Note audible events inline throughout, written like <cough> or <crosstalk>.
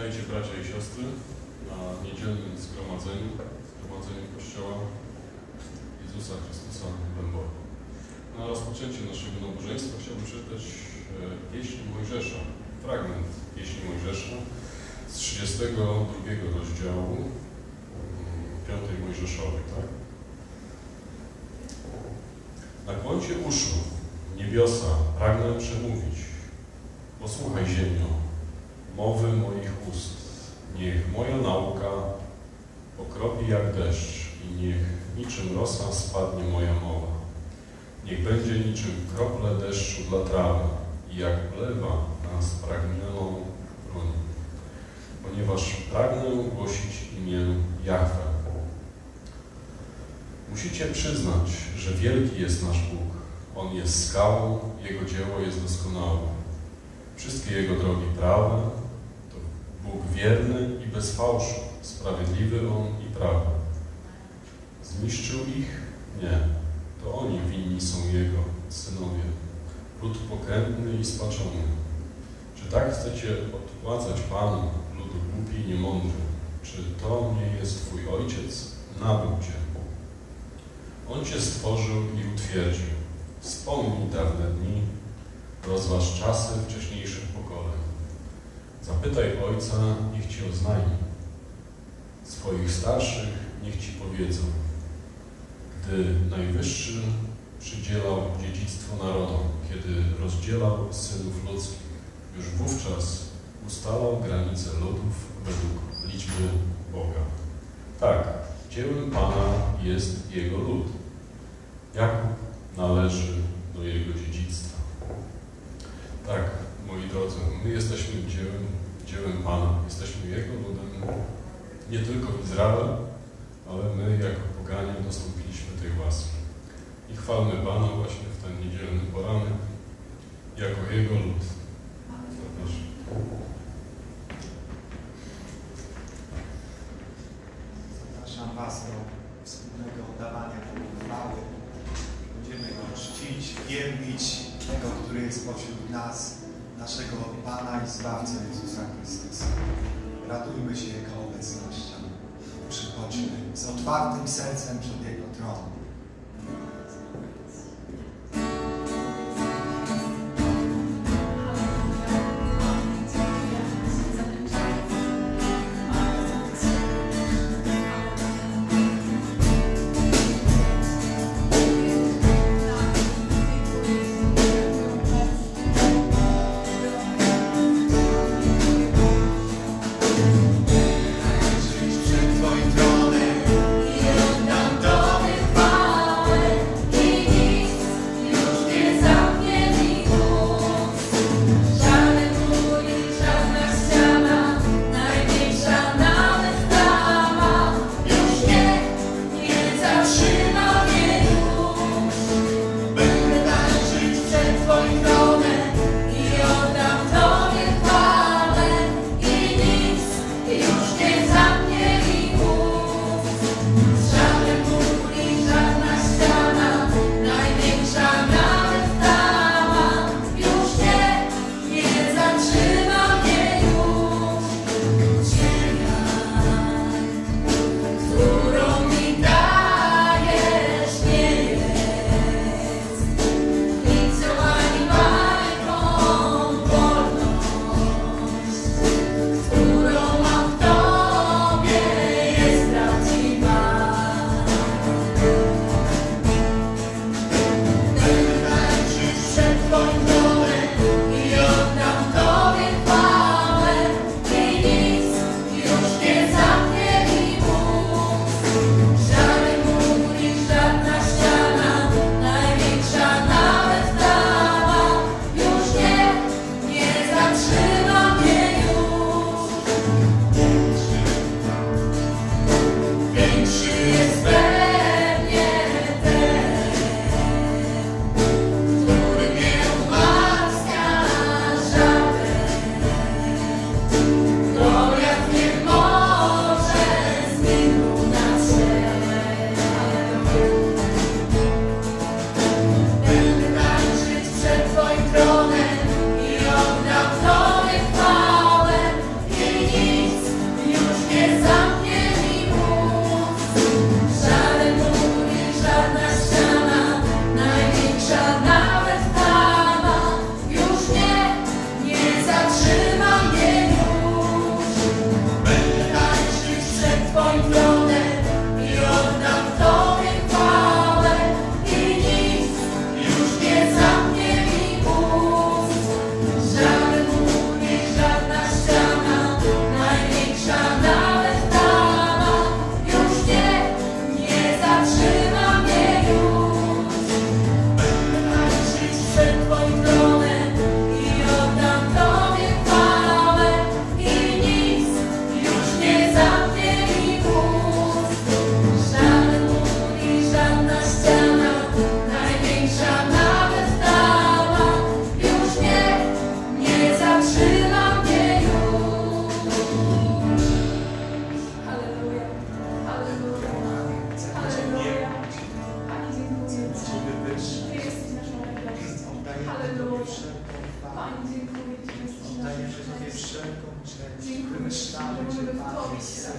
Witajcie bracia i siostry na niedzielnym zgromadzeniu, zgromadzeniu Kościoła Jezusa Chrystusa w Bębowie. Na rozpoczęcie naszego nabożeństwa chciałbym przeczytać e, pieśń Mojżesza, fragment pieśni Mojżesza z 32 rozdziału mm, 5 Mojżeszowej. Tak? Nakłońcie uszu, niebiosa, pragnę przemówić. Posłuchaj ziemio, mowy moich ust. Niech moja nauka pokropi jak deszcz i niech niczym rosa spadnie moja mowa. Niech będzie niczym krople deszczu dla trawy i jak plewa na spragnioną broń. Ponieważ pragnę głosić imię Jahwe. Musicie przyznać, że wielki jest nasz Bóg. On jest skałą, Jego dzieło jest doskonałe. Wszystkie Jego drogi prawe, Bóg wierny i bez fałszu, sprawiedliwy On i prawy. Zniszczył ich? Nie. To oni winni są Jego, synowie. Lud pokrętny i spaczony. Czy tak chcecie odpłacać Panu, ludu głupi i niemądry? Czy to nie jest Twój Ojciec? Nabył Cię. On Cię stworzył i utwierdził. Wspomnij dawne dni, rozważ czasy wcześniejszych. Zapytaj Ojca, niech Ci oznajmi. Swoich starszych niech Ci powiedzą. Gdy Najwyższy przydzielał dziedzictwo narodom, kiedy rozdzielał synów ludzkich, już wówczas ustalał granice ludów według liczby Boga. Tak, dziełem Pana jest Jego lud. Jakub należy do Jego dziedzictwa. Tak, moi drodzy, my jesteśmy dziełem, dziełem Pana, jesteśmy Jego ludem, nie tylko Izrael, ale my jako poganie dostąpiliśmy tej łaski. I chwalmy Pana właśnie w ten niedzielny poranek jako Jego lud. Zapraszam. Zapraszam Was do wspólnego oddawania Bogu chwały. Będziemy Go czcić, wielbić tego, który jest pośród nas, naszego Pana i Zbawcę Jezusa Chrystusa. Radujmy się Jego obecnością. Przychodźmy z otwartym sercem przed Jego tronem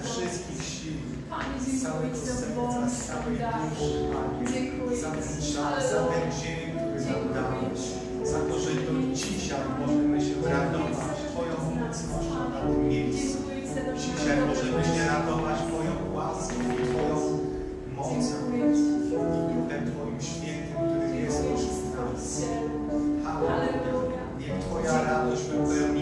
wszystkich sił, z całego serca, z całej duszy, Panie, za ten czas, za ten dzień, który nam dałeś, za to, że do dzisiaj możemy się radować Twoją obecnością na tym miejscu. Dzisiaj możemy się radować Twoją łaską Twoją mocą i Duchem Twoim świętym, który jest wśród nas. Halleluja. Halleluja. Niech Twoja radość wypełni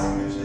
Dziękuję Ci.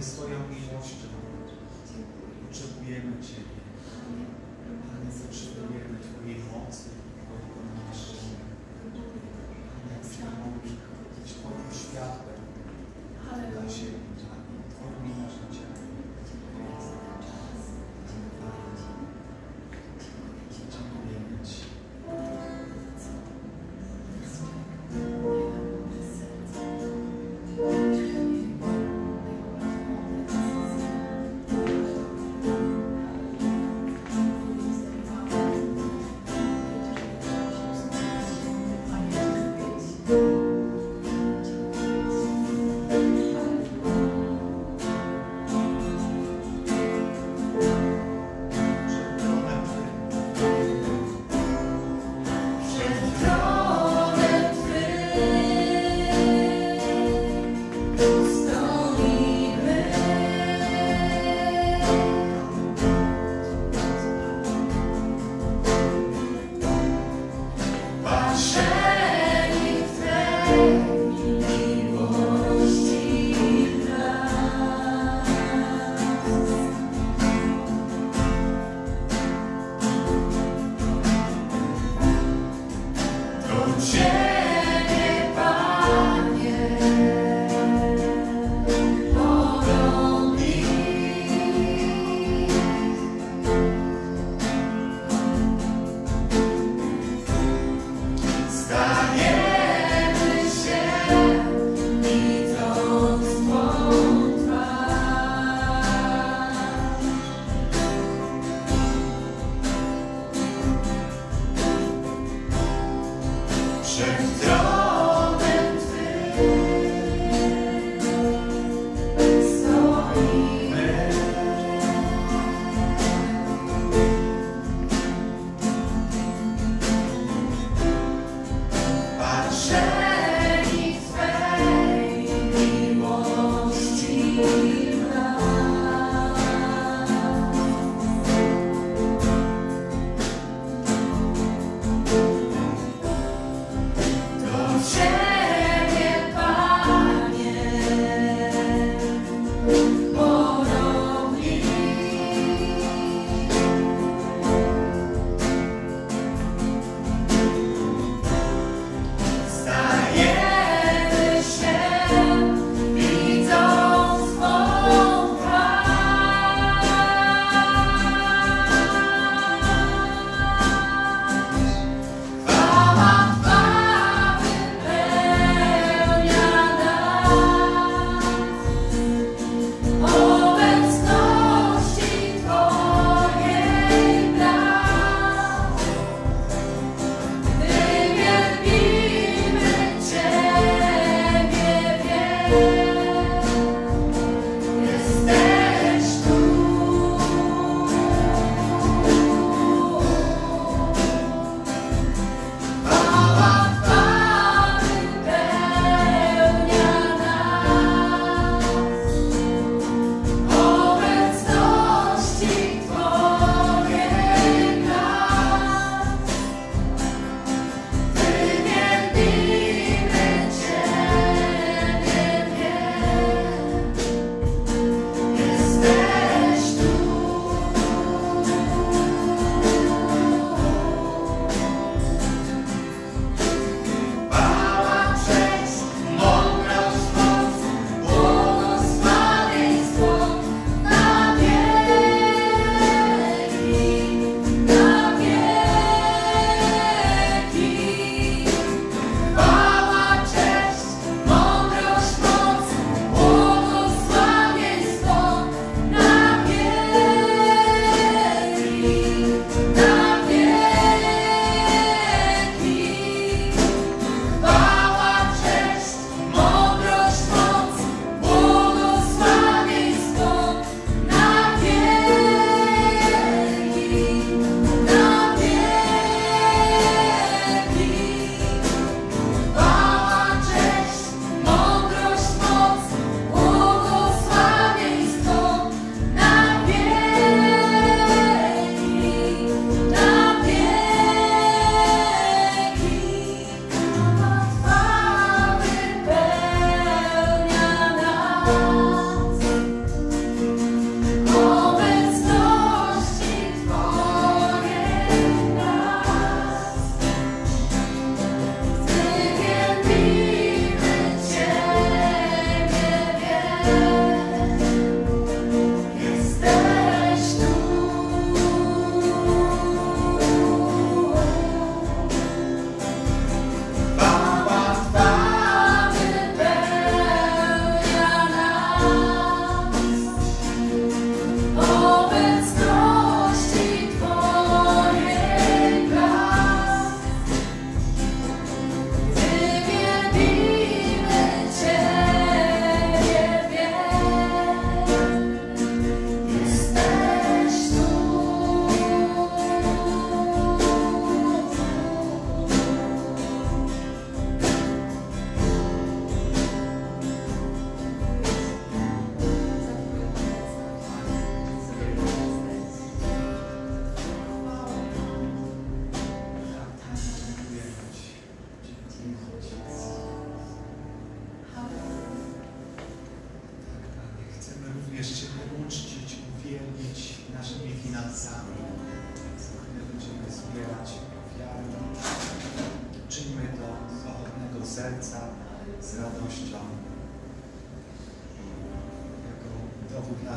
Panie, swoją miłością. Potrzebujemy Ciebie. Panie, potrzebujemy Twojej mocy, Twojego namaszczenia. Panie, mogli być Twoim światłem dla siebie,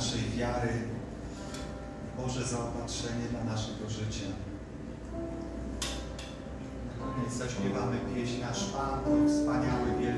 naszej wiary, Boże zaopatrzenie dla naszego życia. Na koniec zaśpiewamy pieśń Nasz Pan wspaniały, wielki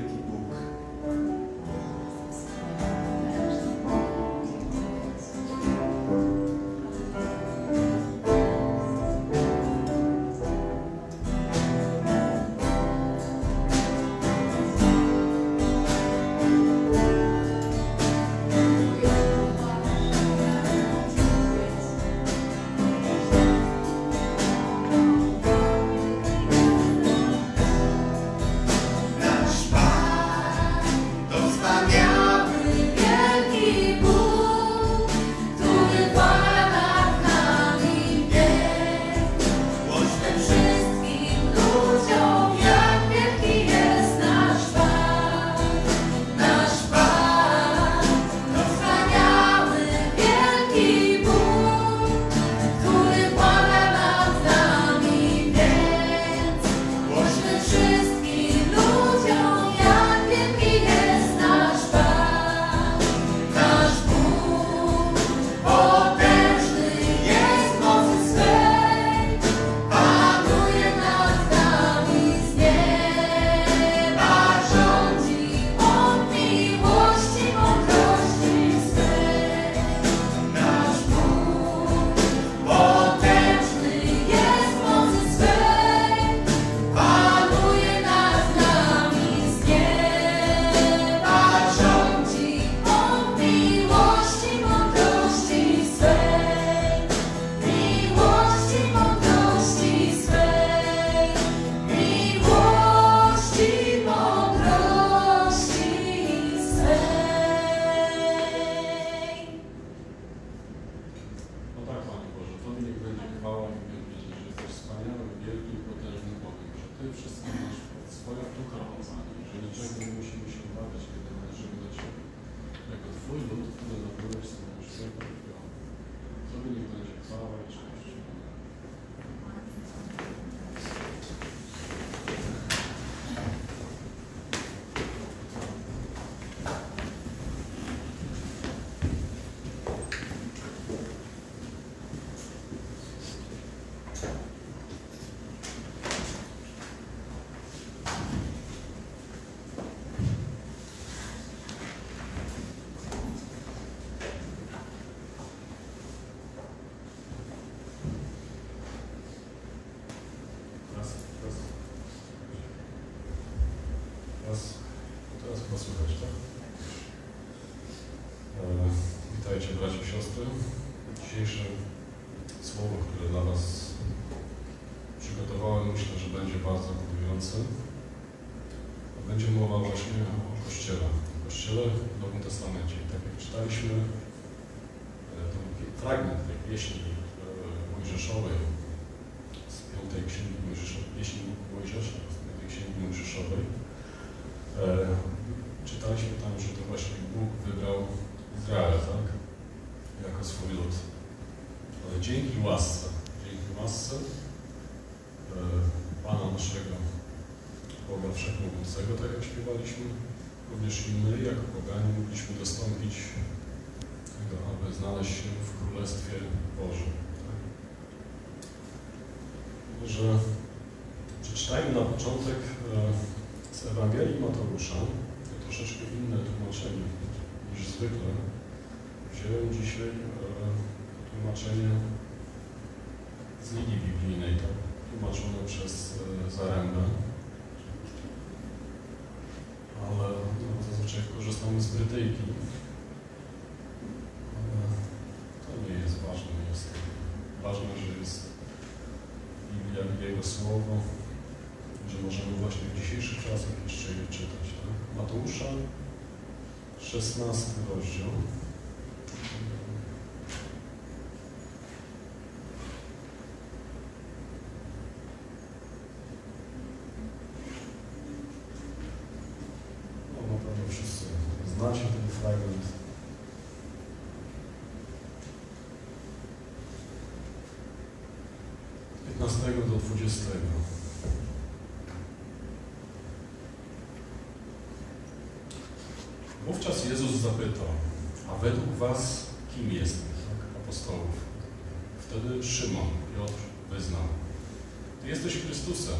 Dzisiejsze słowo, które dla Was przygotowałem, myślę, że będzie bardzo budujące. Będzie mowa właśnie o Kościele. O Kościele w Nowym Testamencie. Tak jak czytaliśmy e, ten fragment tej pieśni e, mojżeszowej, z piątej księgi Mojżeszowej, pieśni Mojżesza, z piątej księgi Mojżeszowej. E, czytaliśmy tam, że to właśnie Bóg wybrał Izrael, tak? Jako swój lud. Dzięki łasce, dzięki łasce e, Pana naszego, Boga Wszechmogącego, tak jak śpiewaliśmy, również i my, jako pogani, mogliśmy dostąpić tego, aby znaleźć się w Królestwie Bożym. Tak? że przeczytajmy na początek e, z Ewangelii Mateusza, to troszeczkę inne tłumaczenie niż zwykle. Wziąłem dzisiaj tłumaczenie z linii biblijnej, to tłumaczone przez e, Zarębę. Ale no, zazwyczaj korzystamy z Brytyjki. Ale to nie jest ważne. Jest ważne, że jest Biblia i Jego Słowo, że możemy właśnie w dzisiejszych czasach jeszcze je czytać. Tak? Mateusza, 16 rozdział. No, na pewno wszyscy znacie ten fragment. Od 15 do 20. Wówczas Jezus zapytał, a według was kim jestem? Tak, apostołów. Wtedy Szymon, Piotr wyznał, Ty jesteś Chrystusem,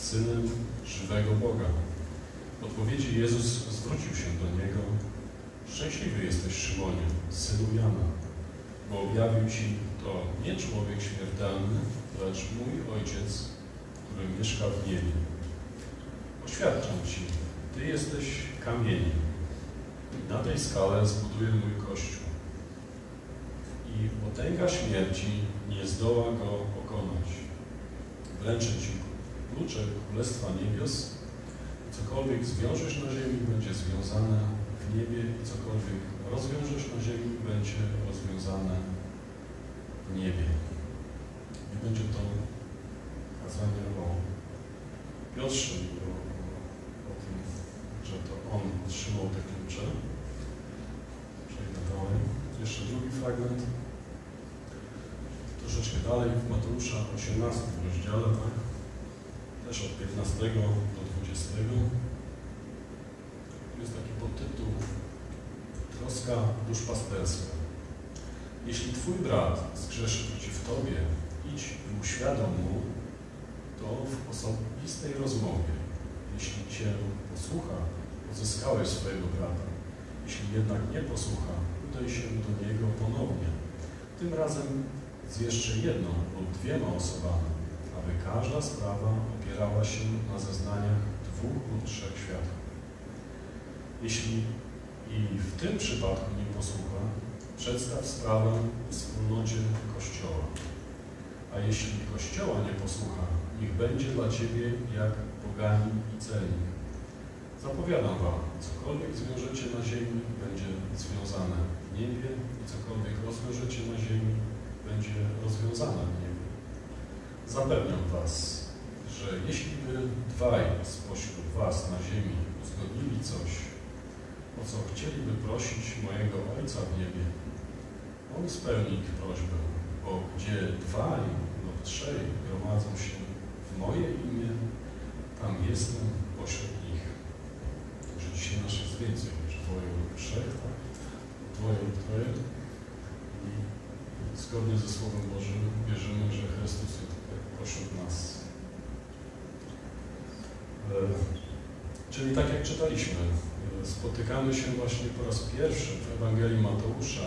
Synem żywego Boga. W odpowiedzi Jezus zwrócił się do niego, Szczęśliwy jesteś Szymonie, synu Jana, bo objawił Ci to nie człowiek śmiertelny, lecz mój Ojciec, który mieszka w niebie. Oświadczam Ci, Ty jesteś kamieniem. Na tej skale zbuduję mój Kościół. I potęga śmierci nie zdoła go pokonać. Wręczę Ci klucze Królestwa Niebios. Cokolwiek zwiążesz na ziemi, będzie związane w niebie i cokolwiek rozwiążesz na ziemi, będzie rozwiązane w niebie. I będzie to kazanie o Piotrze że to on otrzymał te klucze. Przejdę dalej. Jeszcze drugi fragment. Troszeczkę dalej w Mateusza 18 rozdziale, tak? Też od 15 do 20. Jest taki podtytuł Troska duszpasterska. Jeśli Twój brat zgrzeszy przeciw Tobie, idź i uświadom mu to w osobistej rozmowie. Jeśli Cię posłucha, pozyskałeś swojego brata. Jeśli jednak nie posłucha, udaj się do niego ponownie. Tym razem z jeszcze jedną lub dwiema osobami, aby każda sprawa opierała się na zeznaniach dwóch lub trzech świadków. Jeśli i w tym przypadku nie posłucha, przedstaw sprawę wspólnocie Kościoła. A jeśli Kościoła nie posłucha, niech będzie dla Ciebie jak poganin i celnik. Zapowiadam Wam, cokolwiek zwiążecie na ziemi, będzie związane w niebie i cokolwiek rozwiążecie na ziemi, będzie rozwiązane w niebie. Zapewniam Was, że jeśli by dwaj spośród Was na ziemi uzgodnili coś, o co chcieliby prosić mojego Ojca w niebie, On spełni ich prośbę, bo gdzie dwaj lub trzej gromadzą się w moje imię, tam jestem pośród dzisiaj nas jest więcej niż dwoje lub trzech, tak? Dwoje lub troje. I zgodnie ze Słowem Bożym wierzymy, że Chrystus jest pośród nas. E, Czyli tak jak czytaliśmy, e, spotykamy się właśnie po raz pierwszy w Ewangelii Mateusza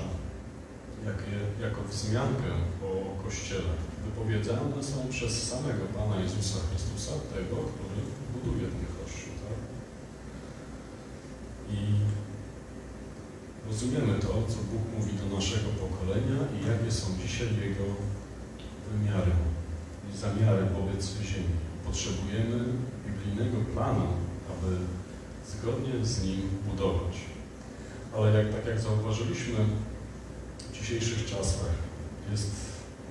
jako wzmiankę o Kościele. Wypowiedziane są przez samego Pana Jezusa Chrystusa, tego, który buduje ten? I rozumiemy to, co Bóg mówi do naszego pokolenia i jakie są dzisiaj Jego wymiary i zamiary wobec ziemi. Potrzebujemy biblijnego planu, aby zgodnie z nim budować. Ale jak, tak jak zauważyliśmy w dzisiejszych czasach, jest,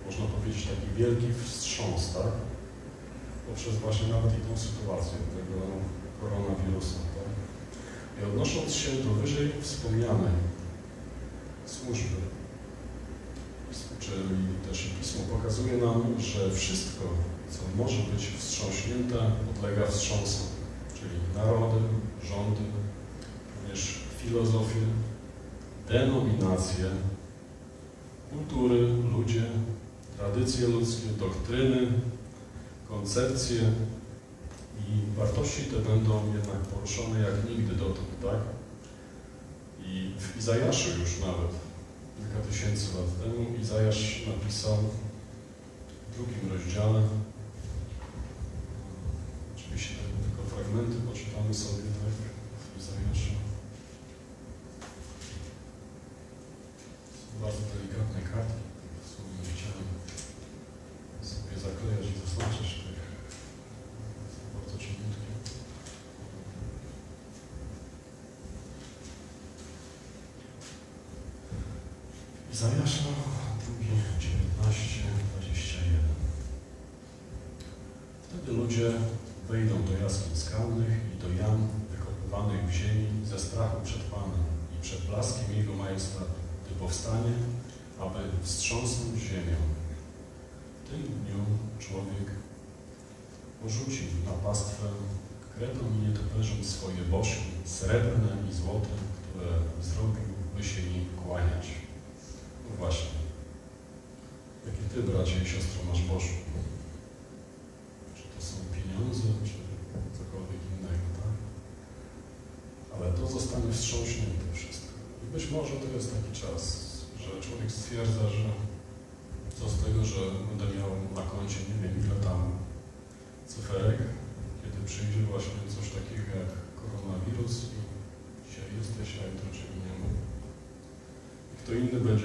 można powiedzieć, taki wielki wstrząs, tak? Poprzez właśnie nawet i tą sytuację tego koronawirusa? I odnosząc się do wyżej wspomnianej służby, czyli też Pismo pokazuje nam, że wszystko, co może być wstrząśnięte, podlega wstrząsom czyli narody, rządy, również filozofie, denominacje, kultury, ludzie, tradycje ludzkie, doktryny, koncepcje i wartości te będą jednak poruszone jak nigdy dotąd, tak? I w Izajaszu już nawet, kilka tysięcy lat temu, Izajasz napisał w drugim rozdziale, oczywiście tylko fragmenty poczytamy sobie tak w Izajaszu. Bardzo delikatne kartki,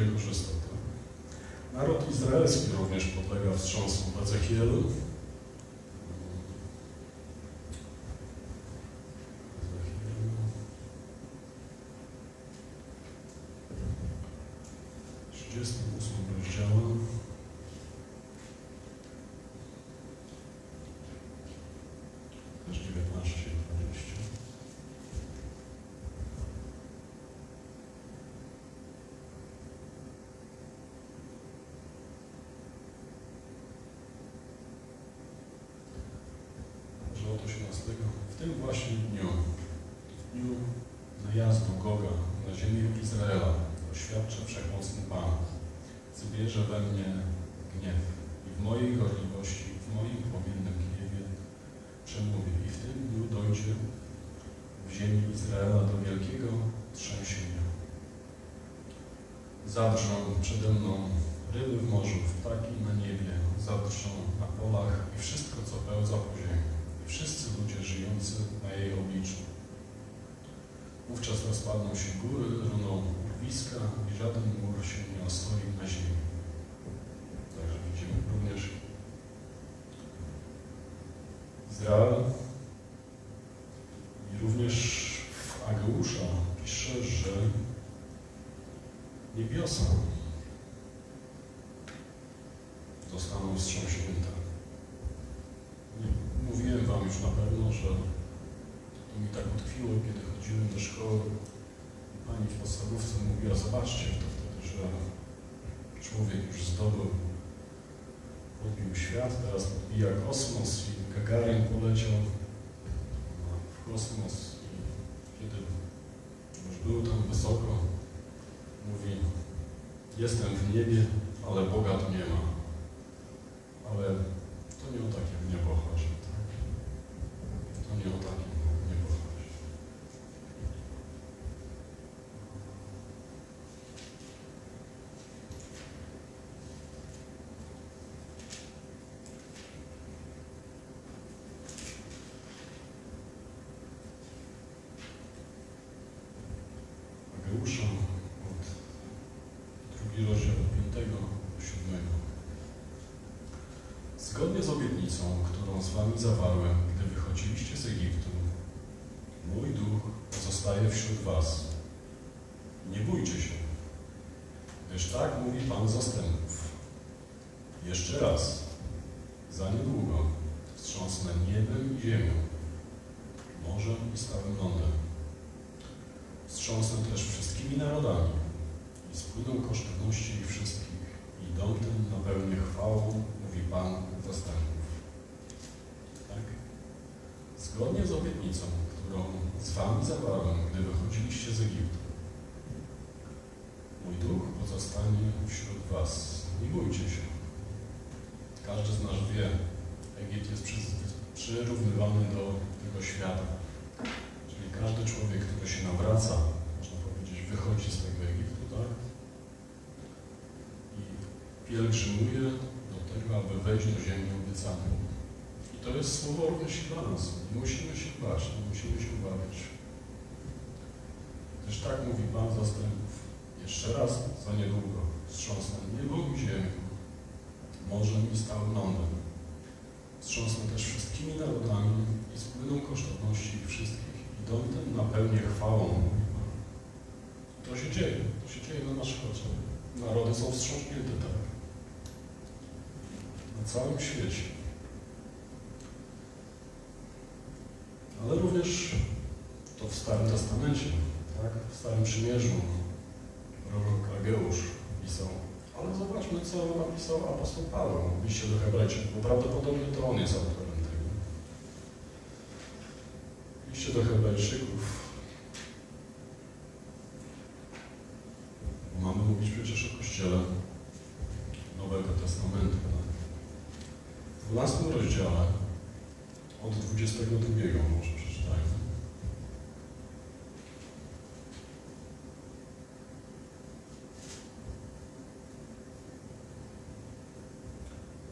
korzystał. Naród izraelski również podlega wstrząsom w Ezechielu. Trzydziestym ósmym rozdziale. tym właśnie dniu, dniu najazdu Goga na ziemię Izraela, oświadczy Wszechmocny Pan, zbierze we mnie gniew i w mojej gorliwości, w moim powinnym gniewie przemówię i w tym dniu dojdzie w ziemi Izraela do wielkiego trzęsienia. Zadrżą przede mną ryby w morzu, ptaki na niebie, zadrżą na polach i wszystko, co pełza po rozpadną się góry, runą urwiska i żaden mur się nie ostoi na ziemi. Także widzimy również Izrael tak utkwiło, kiedy chodziłem do szkoły i pani w podstawówce mówiła, zobaczcie, to wtedy, że człowiek już zdobył, podbił świat, teraz podbija kosmos i Gagarin poleciał w kosmos i kiedy już był tam wysoko, mówi, jestem w niebie, ale Boga tu nie ma. Ale z wami zawarłem, gdy wychodziliście z Egiptu. Mój duch pozostaje wśród was. Nie bójcie się, gdyż tak mówi Pan zastępów. Jeszcze raz.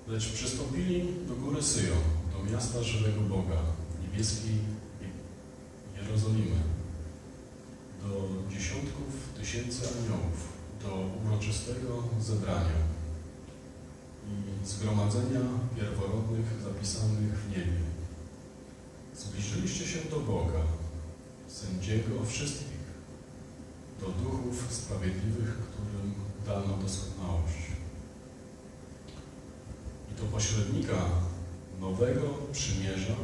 Lecz przystąpili do góry Syjon, do miasta żywego Boga, niebieskiej Jerozolimy, do dziesiątków tysięcy aniołów, do uroczystego zebrania i zgromadzenia pierworodnych zapisanych w niebie. Zbliżyliście się do Boga, sędziego wszystkich, do duchów sprawiedliwych, którym dano doskonałość do pośrednika nowego przymierza,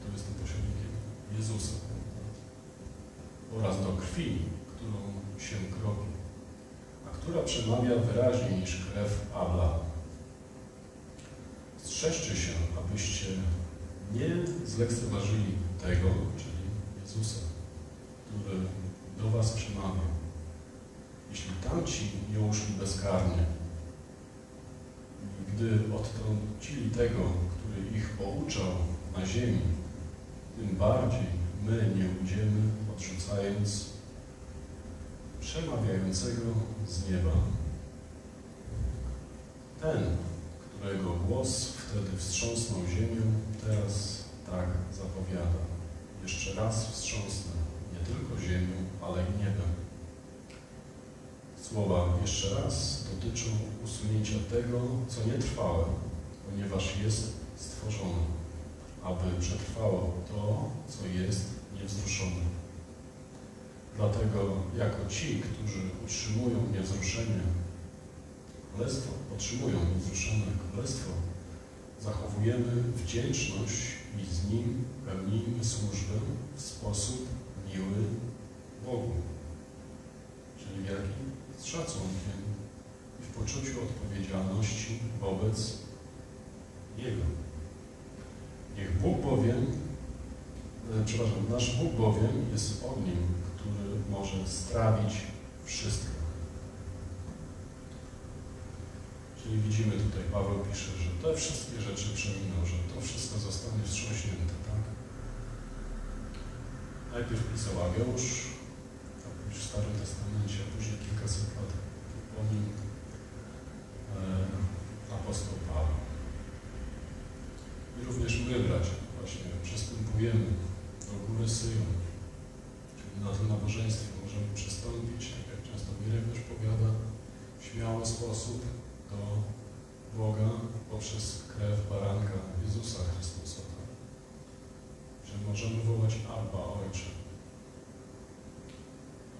to jest tym pośrednikiem Jezusa, oraz do krwi, którą się kropi, a która przemawia wyraźniej niż krew Abla. Strzeżcie się, abyście nie zlekceważyli tego, czyli Jezusa, który do was przemawia. Jeśli tamci nie uszli bezkarnie, gdy odtrącili tego, który ich pouczał na ziemi, tym bardziej my nie ujdziemy, odrzucając przemawiającego z nieba. Ten, którego głos wtedy wstrząsnął ziemię, teraz tak zapowiada. Jeszcze raz wstrząsnę nie tylko ziemią, ale i niebem. Słowa jeszcze raz dotyczą usunięcia tego, co nietrwałe, ponieważ jest stworzone, aby przetrwało to, co jest niewzruszone. Dlatego jako ci, którzy utrzymują niewzruszenie, królestwo, otrzymują niewzruszone królestwo, zachowujemy wdzięczność i z nim pełnimy służbę w sposób miły Bogu, czyli w jakim? Szacunkiem i w poczuciu odpowiedzialności wobec Jego. Niech Bóg bowiem, e, przepraszam, nasz Bóg bowiem jest ogniem, który może strawić wszystko. Czyli widzimy tutaj, Paweł pisze, że te wszystkie rzeczy przeminą, że to wszystko zostanie wstrząśnięte, tak? Najpierw pisał Ageusz, w Starym Testamencie, a później po nim e, apostoł Paweł. I również my, bracia, właśnie przystępujemy do góry Syjon, czyli na tym nabożeństwie możemy przystąpić, tak jak często Mirek też powiada, w śmiały sposób do Boga poprzez krew baranka Jezusa Chrystusa. Że możemy wołać Abba, Ojcze.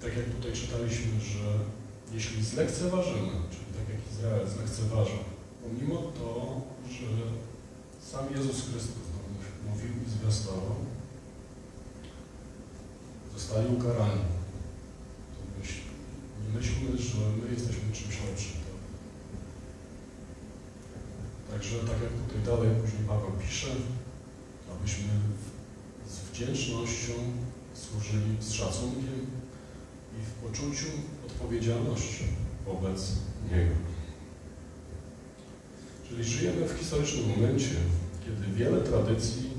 Tak jak tutaj czytaliśmy, że jeśli zlekceważymy, czyli tak jak Izrael zlekceważył, pomimo to, że sam Jezus Chrystus mówił i zwiastował, zostali ukarani. To myśl, nie myślmy, że my jesteśmy czymś lepszym. Tak? Także tak jak tutaj dalej później Paweł pisze, abyśmy z wdzięcznością służyli z szacunkiem i w poczuciu odpowiedzialności wobec Niego. Czyli żyjemy w historycznym momencie, kiedy wiele tradycji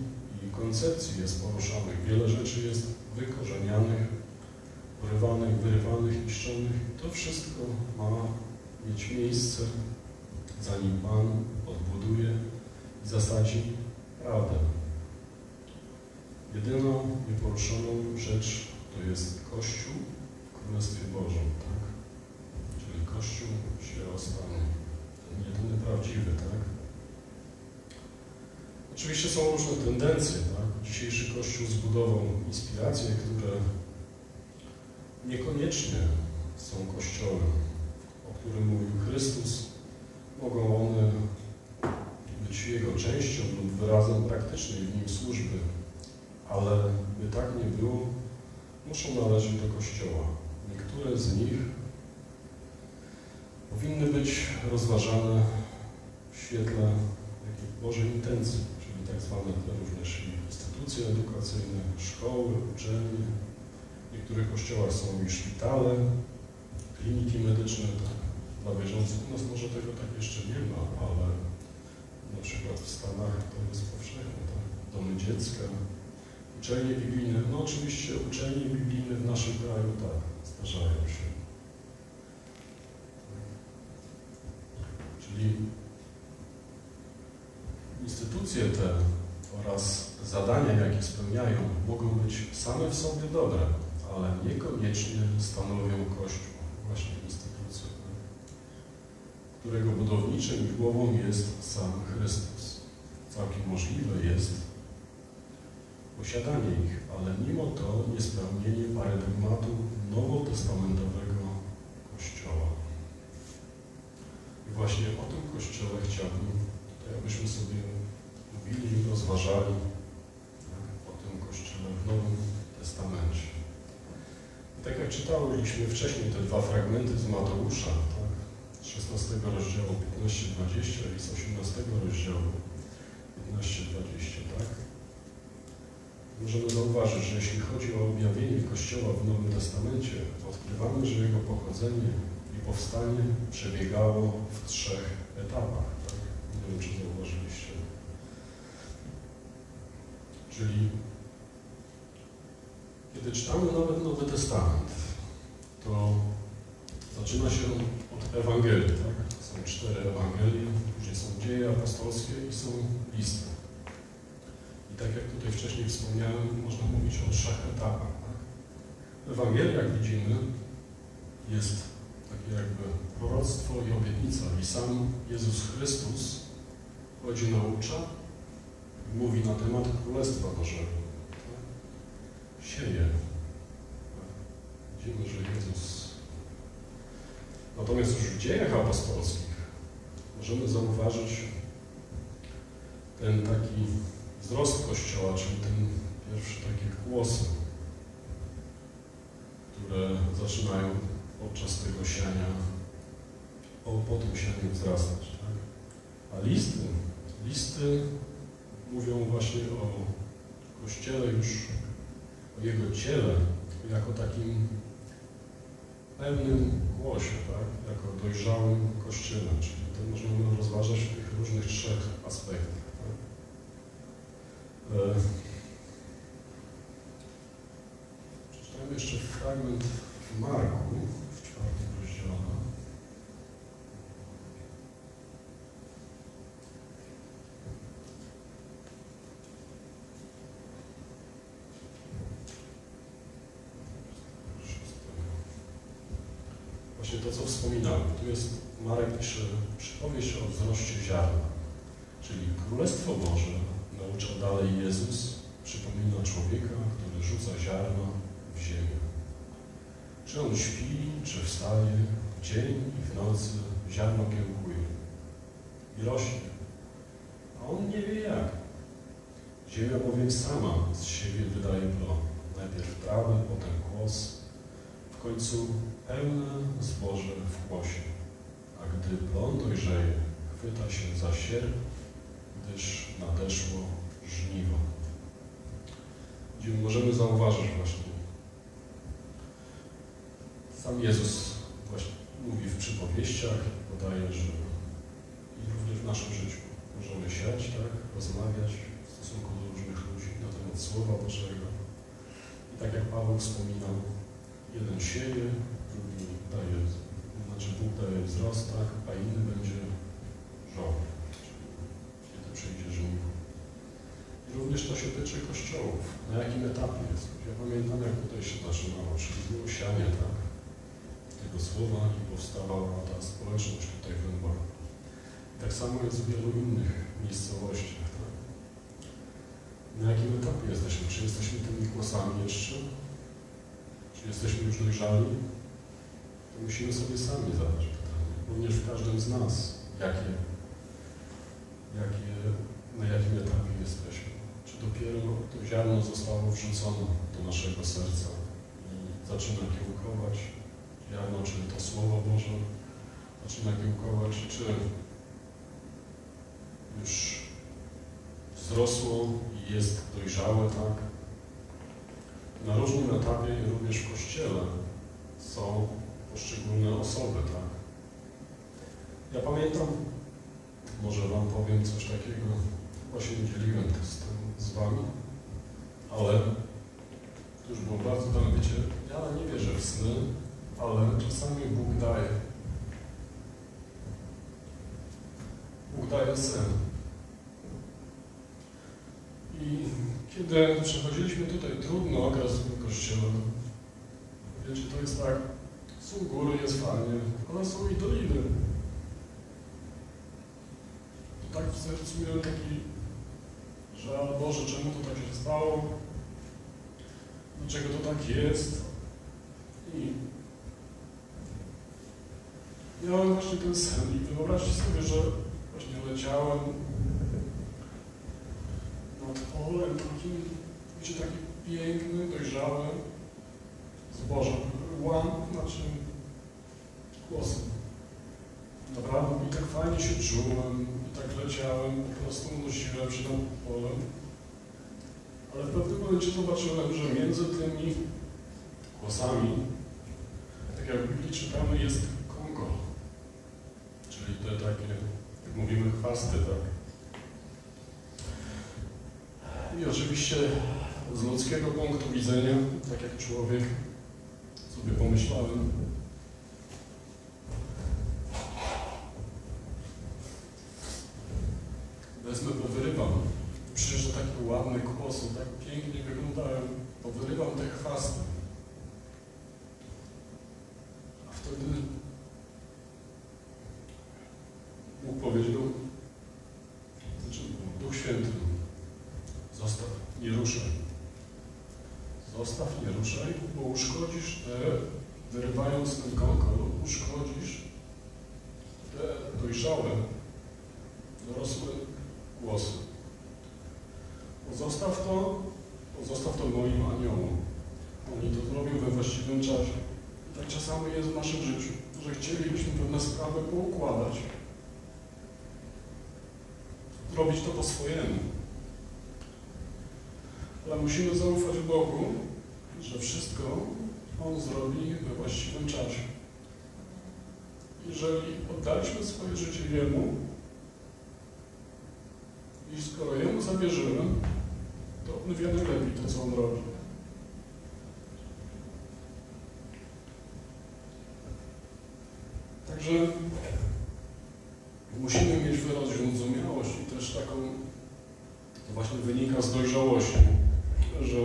i koncepcji jest poruszanych, wiele rzeczy jest wykorzenianych, urywanych, wyrywanych, niszczonych. To wszystko ma mieć miejsce, zanim Pan odbuduje i zasadzi prawdę. Jedyną nieporuszoną rzecz to jest Kościół Królestwie Bożym, tak? Czyli Kościół się ostanie. Ten jedyny prawdziwy, tak? Oczywiście są różne tendencje, tak? Dzisiejszy Kościół zbudował inspiracje, które niekoniecznie są Kościołem, o którym mówił Chrystus. Mogą one być Jego częścią lub wyrazem praktycznej w nim służby, ale by tak nie było, muszą należeć do Kościoła. Niektóre z nich powinny być rozważane w świetle takiej Bożej intencji, czyli tak zwane również instytucje edukacyjne, szkoły, uczelnie. W niektórych kościołach są i szpitale, kliniki medyczne tak, dla wierzących. U nas może tego tak jeszcze nie ma, ale na przykład w Stanach to jest powszechne. Tak? Domy dziecka, uczelnie biblijne. No oczywiście uczelnie biblijne w naszym kraju tak, zdarzają się. Czyli instytucje te oraz zadania, jakie spełniają, mogą być same w sobie dobre, ale niekoniecznie stanowią Kościół, właśnie instytucje, tak? którego budowniczym i głową jest sam Chrystus. Całkiem możliwe jest posiadanie ich, ale mimo to niespełnienie paradygmatu nowotestamentowego Kościoła. I właśnie o tym Kościele chciałbym abyśmy sobie mówili, rozważali tak, o tym Kościele w Nowym Testamencie. I tak jak czytaliśmy wcześniej te dwa fragmenty z Mateusza, tak, z 16 rozdziału 15-20 i z 18 rozdziału 15-20, tak? Możemy zauważyć, że jeśli chodzi o objawienie Kościoła w Nowym Testamencie, odkrywamy, że jego pochodzenie i powstanie przebiegało w trzech etapach. Tak? Nie wiem, czy zauważyliście. Czyli kiedy czytamy nawet Nowy Testament, to zaczyna się od Ewangelii. Tak? Są cztery Ewangelie, później są dzieje apostolskie i są listy. I tak jak tutaj wcześniej wspomniałem, można mówić o trzech etapach. Tak? W Ewangeliach widzimy, jest takie jakby proroctwo i obietnica. I sam Jezus Chrystus chodzi naucza mówi na temat Królestwa Bożego. Tak? Sieje. Tak? Widzimy, że Jezus... Natomiast już w dziejach apostolskich możemy zauważyć ten taki wzrost Kościoła, czyli ten pierwszy takie głosy, które zaczynają podczas tego siania, po, po tym sianiu wzrastać. Tak? A listy, listy mówią właśnie o Kościele już, o Jego ciele, jako takim pełnym głosie, tak? jako dojrzałym Kościele, czyli to możemy rozważać w tych różnych trzech aspektach. E, Przeczytałem jeszcze fragment Marku, w czwartym rozdziale. Właśnie to, co wspominałem. Tu jest, Marek pisze przypowieść o wzroście ziarna. Czyli Królestwo Boże, nauczał dalej Jezus, przypomina człowieka, który rzuca ziarno w ziemię. Czy on śpi, czy wstaje, w dzień i w nocy ziarno kiełkuje i rośnie. A on nie wie jak. Ziemia bowiem sama z siebie wydaje plon. Najpierw trawę, potem kłos, w końcu pełne zboże w kłosie. A gdy plon dojrzeje, chwyta się za sierp, gdyż nadeszło żniwo. Gdzie możemy zauważyć właśnie sam Jezus właśnie mówi w przypowieściach, podaje, że i również w naszym życiu możemy siać, tak, rozmawiać w stosunku do różnych ludzi na temat Słowa Bożego. I tak jak Paweł wspominał, jeden sieje, drugi daje, znaczy Bóg daje wzrost, tak, a inny będzie żoł, kiedy przyjdzie żniwo. Również to się tyczy kościołów. Na jakim etapie jest? Ja pamiętam, jak tutaj się zaczynało, czyli było sianie, tak? Tego słowa i powstawała ta społeczność tutaj w Lęborku. I tak samo jest w wielu innych miejscowościach, tak? Na jakim etapie jesteśmy? Czy jesteśmy tymi głosami jeszcze? Czy jesteśmy już dojrzali? To musimy sobie sami zadać pytanie. Również w każdym z nas, jakie, jakie, na jakim etapie jesteśmy. Dopiero to ziarno zostało wrzucone do naszego serca. I zaczyna kiełkować. Ziarno, czy to Słowo Boże. Zaczyna kiełkować, czy już wzrosło i jest dojrzałe, tak? Na różnym etapie również w Kościele są poszczególne osoby, tak? Ja pamiętam, może Wam powiem coś takiego, chyba się nie dzieliłem to z, tym, z Wami, ale to już było bardzo dawno, wiecie, ja nie wierzę w sny, ale czasami Bóg daje. Bóg daje sen. I kiedy przechodziliśmy tutaj trudny okres w kościele, wiecie, to jest tak, są góry, jest fajnie, ale są i doliny. To tak w sercu miałem taki, że ale Boże, czemu to tak się stało? Dlaczego to tak jest? I miałem właśnie ten sen i wyobraźcie sobie, że właśnie leciałem nad polem takim, wiecie, taki piękny, dojrzały, zboże. Łam, znaczy głosem. Naprawdę i tak fajnie się czułem, tak leciałem, po prostu unosiłem się nad polem. Ale w pewnym momencie zobaczyłem, że między tymi głosami, tak jak w Biblii czytamy, jest kongo. Czyli te takie, jak mówimy, chwasty, tak. I oczywiście z ludzkiego punktu widzenia, tak jak człowiek, sobie pomyślałem, wezmę, powyrywam. Przecież to takie ładne kłosy, tak pięknie wyglądają. Powyrywam te chwasty. A wtedy Bóg powiedział, znaczy Duch Święty, zostaw, nie ruszaj. Zostaw, nie ruszaj, bo uszkodzisz te, wyrywając ten konkol, uszkodzisz te dojrzałe, dorosłe głosy. Pozostaw to, pozostaw to moim aniołom. Oni to zrobią we właściwym czasie. I tak czasami jest w naszym życiu, że chcielibyśmy pewne sprawy poukładać. Zrobić to po swojemu. Ale musimy zaufać Bogu, że wszystko On zrobi we właściwym czasie. Jeżeli oddaliśmy swoje życie Jemu, i skoro Jemu zawierzymy, to On wie najlepiej to, co On robi. Także musimy mieć wyraz zrozumiałość i też taką, to właśnie wynika z dojrzałości, że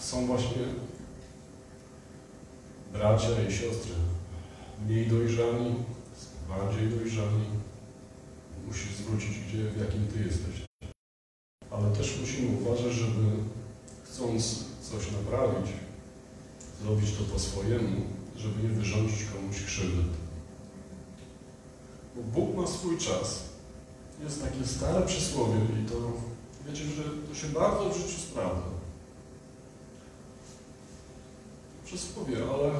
są właśnie bracia i siostry mniej dojrzani, bardziej dojrzani. Musisz zwrócić, gdzie, w jakim Ty jesteś. Ale też musimy uważać, żeby chcąc coś naprawić, zrobić to po swojemu, żeby nie wyrządzić komuś krzywdy. Bo Bóg ma swój czas. Jest takie stare przysłowie i to, wiecie, że to się bardzo w życiu sprawdza. Przysłowie, ale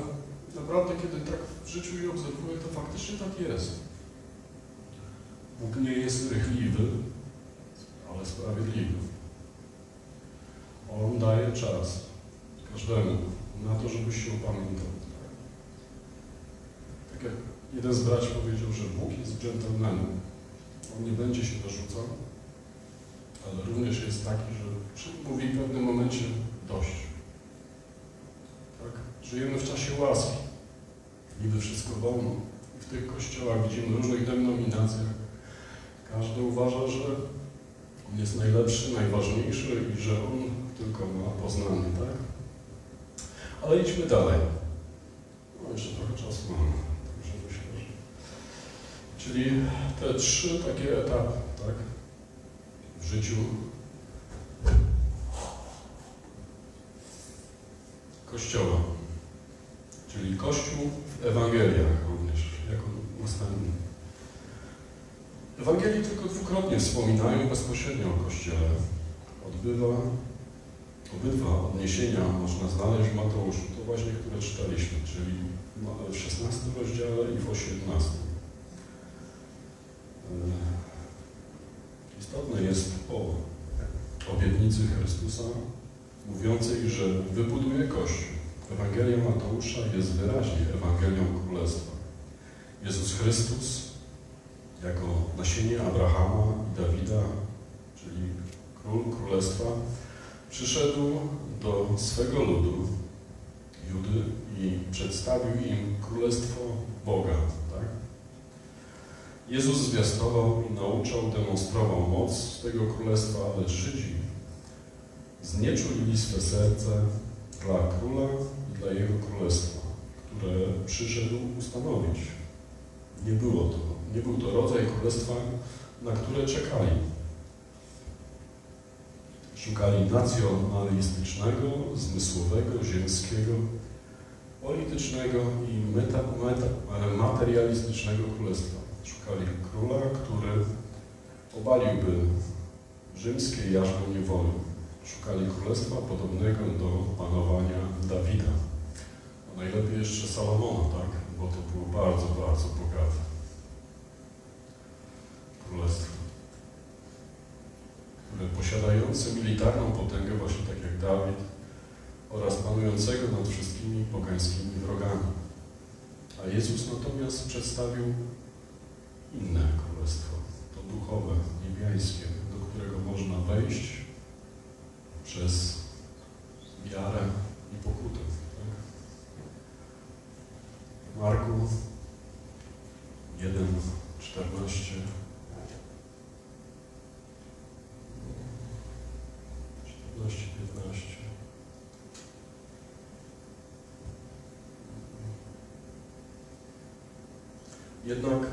naprawdę, kiedy tak w życiu je obserwuję, to faktycznie tak jest. Bóg nie jest rychliwy, ale sprawiedliwy. On daje czas każdemu na to, żeby się upamiętał. Tak jak jeden z braci powiedział, że Bóg jest dżentelmenem. On nie będzie się dorzucał, ale również jest taki, że mówi w pewnym momencie dość. Tak? Żyjemy w czasie łaski. Niby wszystko wolno. I w tych kościołach widzimy różnych denominacjach. Każdy uważa, że on jest najlepszy, najważniejszy i że on tylko ma poznanie, tak? Ale idźmy dalej. No, jeszcze trochę czasu mam. Także. Czyli te trzy takie etapy, tak? W życiu Kościoła. Czyli Kościół w Ewangeliach również, jako następny. Ewangelii tylko dwukrotnie wspominają bezpośrednio o Kościele. Odbywa, obydwa odniesienia można znaleźć w Mateuszu, to właśnie, które czytaliśmy, czyli w 16 rozdziale i w 18. Istotne jest o obietnicy Chrystusa mówiącej, że wybuduje Kościół. Ewangelia Mateusza jest wyraźnie Ewangelią Królestwa. Jezus Chrystus jako nasienie Abrahama i Dawida, czyli król Królestwa, przyszedł do swego ludu, Judy, i przedstawił im Królestwo Boga. Tak? Jezus zwiastował i nauczał, demonstrował moc tego Królestwa, ale Żydzi znieczulili swe serce dla Króla i dla Jego Królestwa, które przyszedł ustanowić. Nie było to, nie był to rodzaj Królestwa, na które czekali. Szukali nacjonalistycznego, zmysłowego, ziemskiego, politycznego i meta, meta, materialistycznego królestwa. Szukali króla, który obaliłby rzymskie jarzmo niewoli. Szukali królestwa podobnego do panowania Dawida. A najlepiej jeszcze Salomona, tak? Bo to było bardzo, bardzo bogate królestwo które posiadające militarną potęgę, właśnie tak jak Dawid, oraz panującego nad wszystkimi pogańskimi wrogami. A Jezus natomiast przedstawił inne królestwo, to duchowe, niebiańskie, do którego można wejść przez wiarę i pokutę. Tak? Marku 1, 14 15. Jednak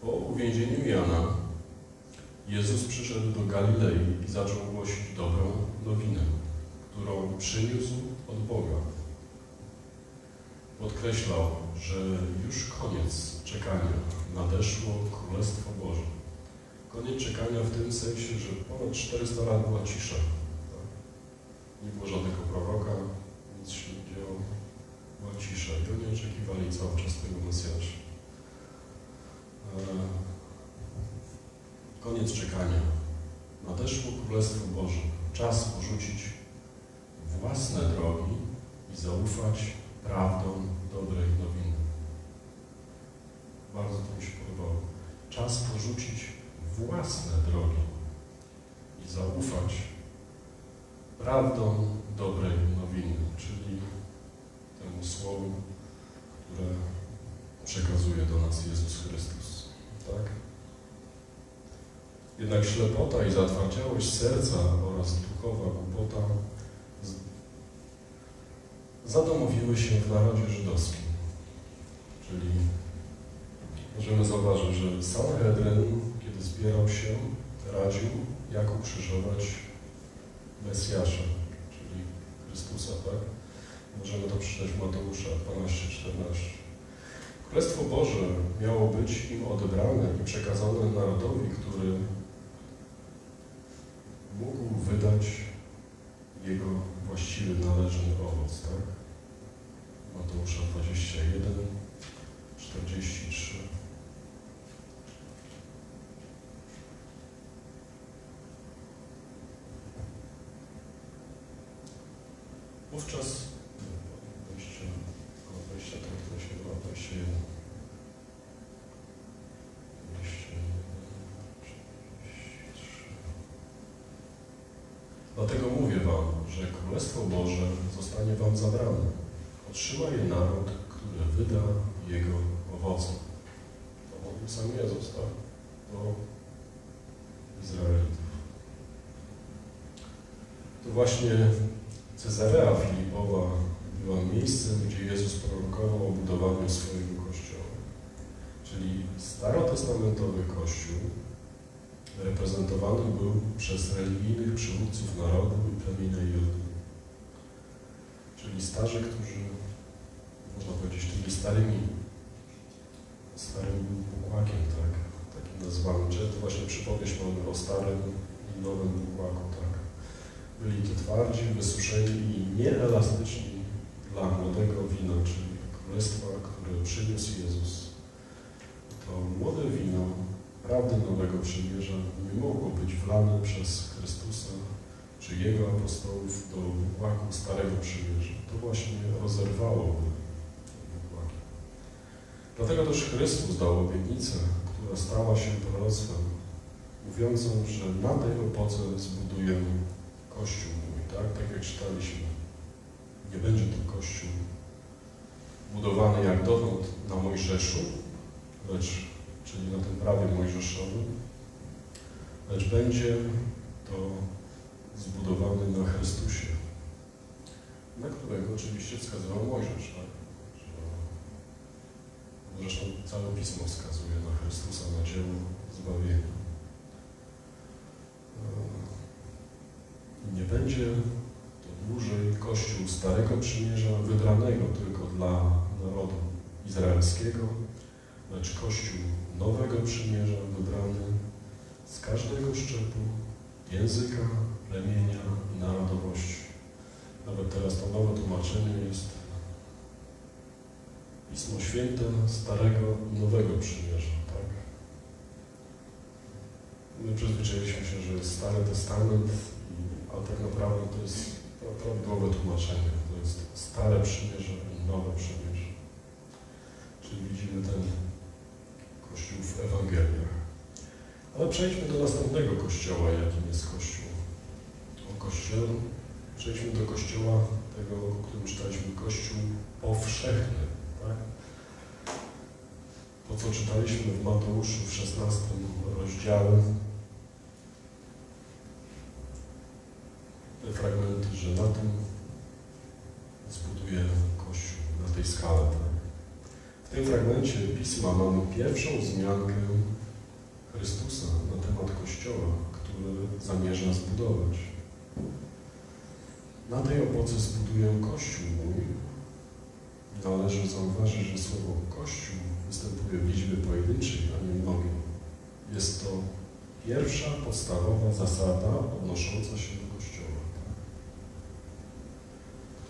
po uwięzieniu Jana Jezus przyszedł do Galilei i zaczął głosić dobrą nowinę, którą przyniósł od Boga. Podkreślał, że już koniec czekania nadeszło Królestwo Boże. Koniec czekania w tym sensie, że ponad 400 lat była cisza. Nie było żadnego proroka, nic się nie działo. Była cisza i oni oczekiwali cały czas tego Mesjasza. Koniec czekania. Nadeszło Królestwo Boże. Czas porzucić własne drogi i zaufać prawdom dobrej nowiny. Bardzo to mi się podobało. Czas porzucić własne drogi i zaufać prawdą dobrej nowiny, czyli temu słowu, które przekazuje do nas Jezus Chrystus. Tak? Jednak ślepota i zatwardziałość serca oraz duchowa głupota zadomowiły się w narodzie żydowskim. Czyli możemy zauważyć, że Sanhedryn, kiedy zbierał się, radził, jak ukrzyżować Mesjasza, czyli Chrystusa, tak? Możemy to przeczytać w Mateusza 12-14. Królestwo Boże miało być im odebrane i przekazane narodowi, który mógł wydać jego właściwy, należny owoc, tak? Mateusza 21, 43. Wówczas 20, około 20, to 22, 21. 21, 43. Dlatego mówię wam, że Królestwo Boże zostanie wam zabrane. Otrzyma je naród, który wyda jego owoce. To mówił sam Jezus, tak? Do Izraelitów. To właśnie Cezarea Filipowa była miejscem, gdzie Jezus prorokował o budowaniu swojego Kościoła. Czyli starotestamentowy Kościół reprezentowany był przez religijnych przywódców narodu i plemienia Judy. Czyli starzy, którzy, można powiedzieć, tymi starymi, starym bukłakiem, tak? Takim nazwany. Często właśnie przypowieść mamy o starym i nowym bukłaku, tak? Byli to twardzi, wysuszeni i nieelastyczni dla młodego wina, czyli królestwa, które przyniósł Jezus. To młode wino prawdy Nowego Przymierza nie mogło być wlane przez Chrystusa czy Jego apostołów do wykłaku Starego Przymierza. To właśnie rozerwałoby wykłaki. Dlatego też Chrystus dał obietnicę, która stała się proroctwem, mówiącą, że na tej opoce zbuduje Kościół mój, tak? Tak jak czytaliśmy. Nie będzie to Kościół budowany jak dotąd na Mojżeszu, lecz, czyli na tym prawie mojżeszowym, lecz będzie to zbudowany na Chrystusie, na którego oczywiście wskazywał Mojżesz, tak? Zresztą całe Pismo wskazuje na Chrystusa, na dzieło zbawienia. Nie będzie to dłużej Kościół Starego Przymierza wybranego tylko dla narodu izraelskiego, lecz Kościół Nowego Przymierza wybrany z każdego szczepu, języka, plemienia i narodowości. Nawet teraz to nowe tłumaczenie jest Pismo Święte Starego Nowego Przymierza, tak? My przyzwyczailiśmy się, że Stary Testament, i- a tak naprawdę to jest prawidłowe tłumaczenie. To jest Stare Przymierze i Nowe Przymierze. Czyli widzimy ten Kościół w Ewangeliach. Ale przejdźmy do następnego kościoła, jakim jest Kościół. O Kościele, przejdźmy do Kościoła tego, o którym czytaliśmy, Kościół powszechny. Tak? To, co czytaliśmy w Mateuszu w 16 rozdziale, te fragmenty, że na tym zbuduje Kościół, na tej skale. Tak? W tym fragmencie Pisma mamy pierwszą wzmiankę Chrystusa na temat Kościoła, który zamierza zbudować. Na tej opoce zbuduję Kościół mój. Należy zauważyć, że słowo Kościół występuje w liczbie pojedynczej, a nie mnogiej. Jest to pierwsza podstawowa zasada odnosząca się do Kościoła,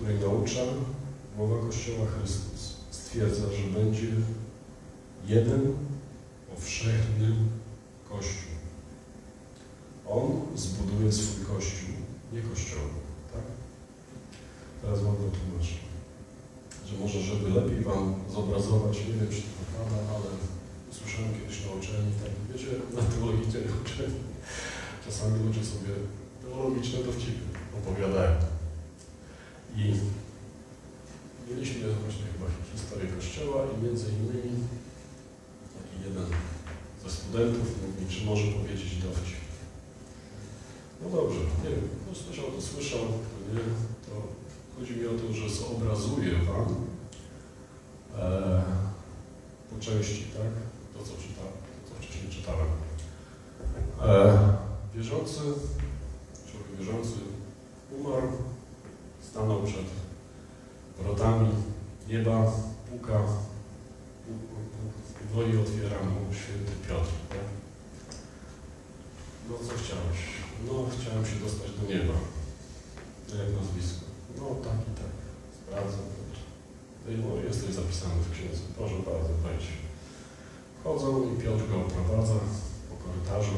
której naucza mowa Kościoła Chrystus. Stwierdza, że będzie jeden powszechny Kościół. On zbuduje swój Kościół, nie Kościoły. Tak? Teraz Wam to tłumaczę. Że może, żeby lepiej Wam zobrazować, nie wiem, czy to prawda, ale usłyszałem kiedyś na uczelni, tak, wiecie, na teologicznej <laughs> uczelni, czasami ludzie sobie teologiczne dowcipy opowiadają. I mieliśmy właśnie chyba historię Kościoła i między innymi taki jeden ze studentów mówi, czy może powiedzieć dowcip. No dobrze, nie wiem, kto słyszał, to słyszał, kto nie, to chodzi mi o to, że zobrazuję Wam e, po części, tak, to co czytałem, to co wcześniej czytałem. E, wierzący, człowiek wierzący umarł, stanął przed wrotami nieba, puka, pu- pu- dwoi otwiera mu święty Piotr. Tak? No co chciałeś? No chciałem się dostać do nieba. Jak nazwisko? No tak i tak. Sprawdzam. No jesteś zapisany w księdze. Proszę bardzo, wejdź. Wchodzą i Piotr go oprowadza po korytarzu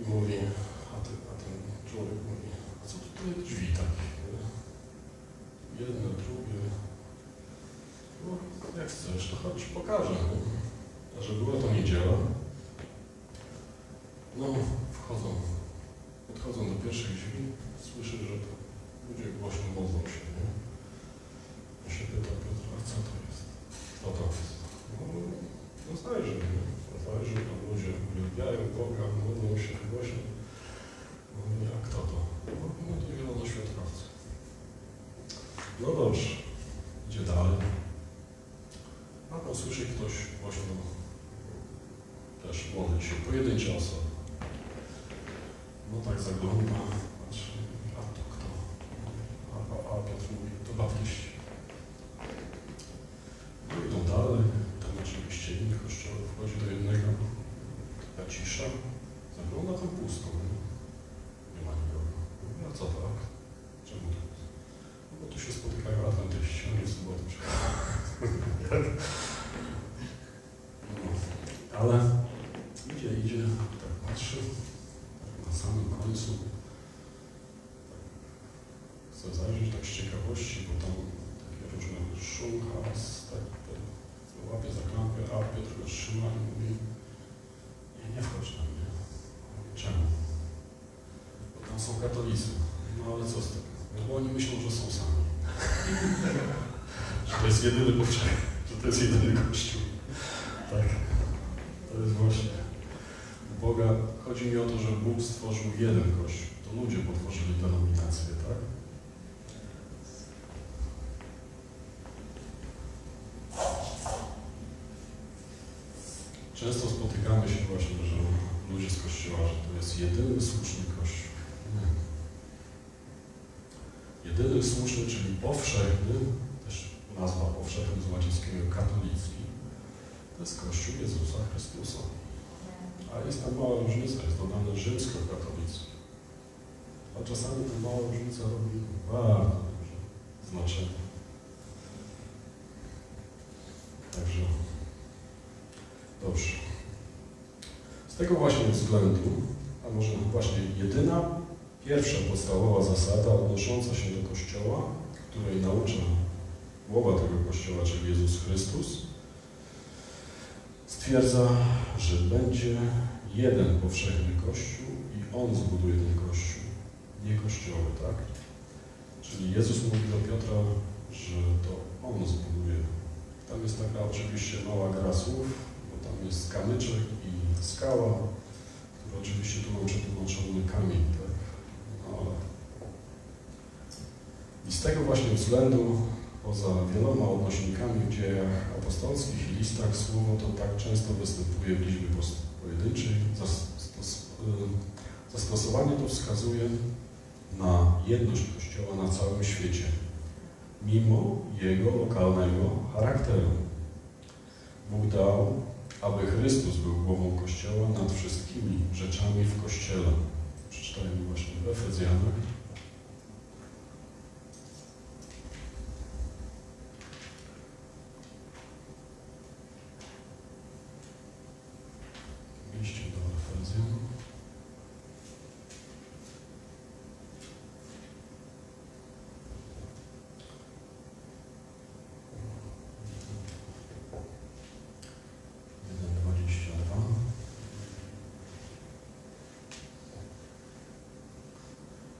i mówi, a ten, a ten człowiek mówi, drzwi takie? Jedno, drugie. No, jak chcesz, to chodź, pokażę. A że była to niedziela, no, wchodzą, podchodzą do pierwszych drzwi, słyszy, że to ludzie głośno modlą się, nie? I się pyta Piotr, a co to jest? Co to jest? No, no znajrzy, nie? Znajrzy, tam ludzie uwielbiają Boga, modlą się głośno. No, a kto to? No, no to zielonoświatkowcy. No dobrze, idzie dalej. A tam słyszy ktoś głośno też modli się, pojedyncze osoby. No tak zagląda, patrzy, a to kto? A, a, a Piotr mówi, to baptyści. No idą dalej, tam oczywiście inny kościoł wchodzi do jednego, taka cisza, zagląda tam pusto, a co tak? Czemu tak? No bo tu się spotykają atlantyści, a nie subotyci. <laughs> ale idzie, idzie, tak patrzy, tak na samym końcu chcę zajrzeć tak z ciekawości, bo tam takie różne szum, hałas, tak, łapie za klamkę, a Piotr go trzyma katolicy. No ale co z tego? No bo oni myślą, że są sami. <laughs> że to jest jedyny powszechny, że to jest jedyny kościół. Tak. To jest właśnie. Boga chodzi mi o to, że Bóg stworzył jeden kościół. To ludzie potworzyli denominację, tak? Często spotykamy się właśnie, że ludzie z kościoła, że to jest jedyny słuszny kościół. Nie. Jedyny słuszny, czyli powszechny, też nazwa powszechny z łacińskiego katolicki, to jest Kościół Jezusa Chrystusa. A jest tam mała różnica, jest dodane rzymskokatolicki. A czasami ta mała różnica robi bardzo duże znaczenie. Także dobrze. Z tego właśnie względu, a może właśnie jedyna, pierwsza podstawowa zasada odnosząca się do Kościoła, której naucza głowa tego Kościoła, czyli Jezus Chrystus, stwierdza, że będzie jeden powszechny Kościół i On zbuduje ten Kościół, nie Kościoły, tak? Czyli Jezus mówi do Piotra, że to On zbuduje. Tam jest taka oczywiście mała gra słów, bo tam jest kamyczek i skała, który oczywiście tu mam przetłumaczony kamień, tak? No, ale... I z tego właśnie względu poza wieloma odnośnikami w dziejach apostolskich i listach słowo to tak często występuje w liczbie pojedynczej. Y, zastosowanie to wskazuje na jedność Kościoła na całym świecie, mimo jego lokalnego charakteru. Bóg dał, aby Chrystus był głową Kościoła nad wszystkimi rzeczami w Kościele. Przeczytajmy właśnie w Efezjanach. liście do Efezjan. Jeden dwadzieścia dwa.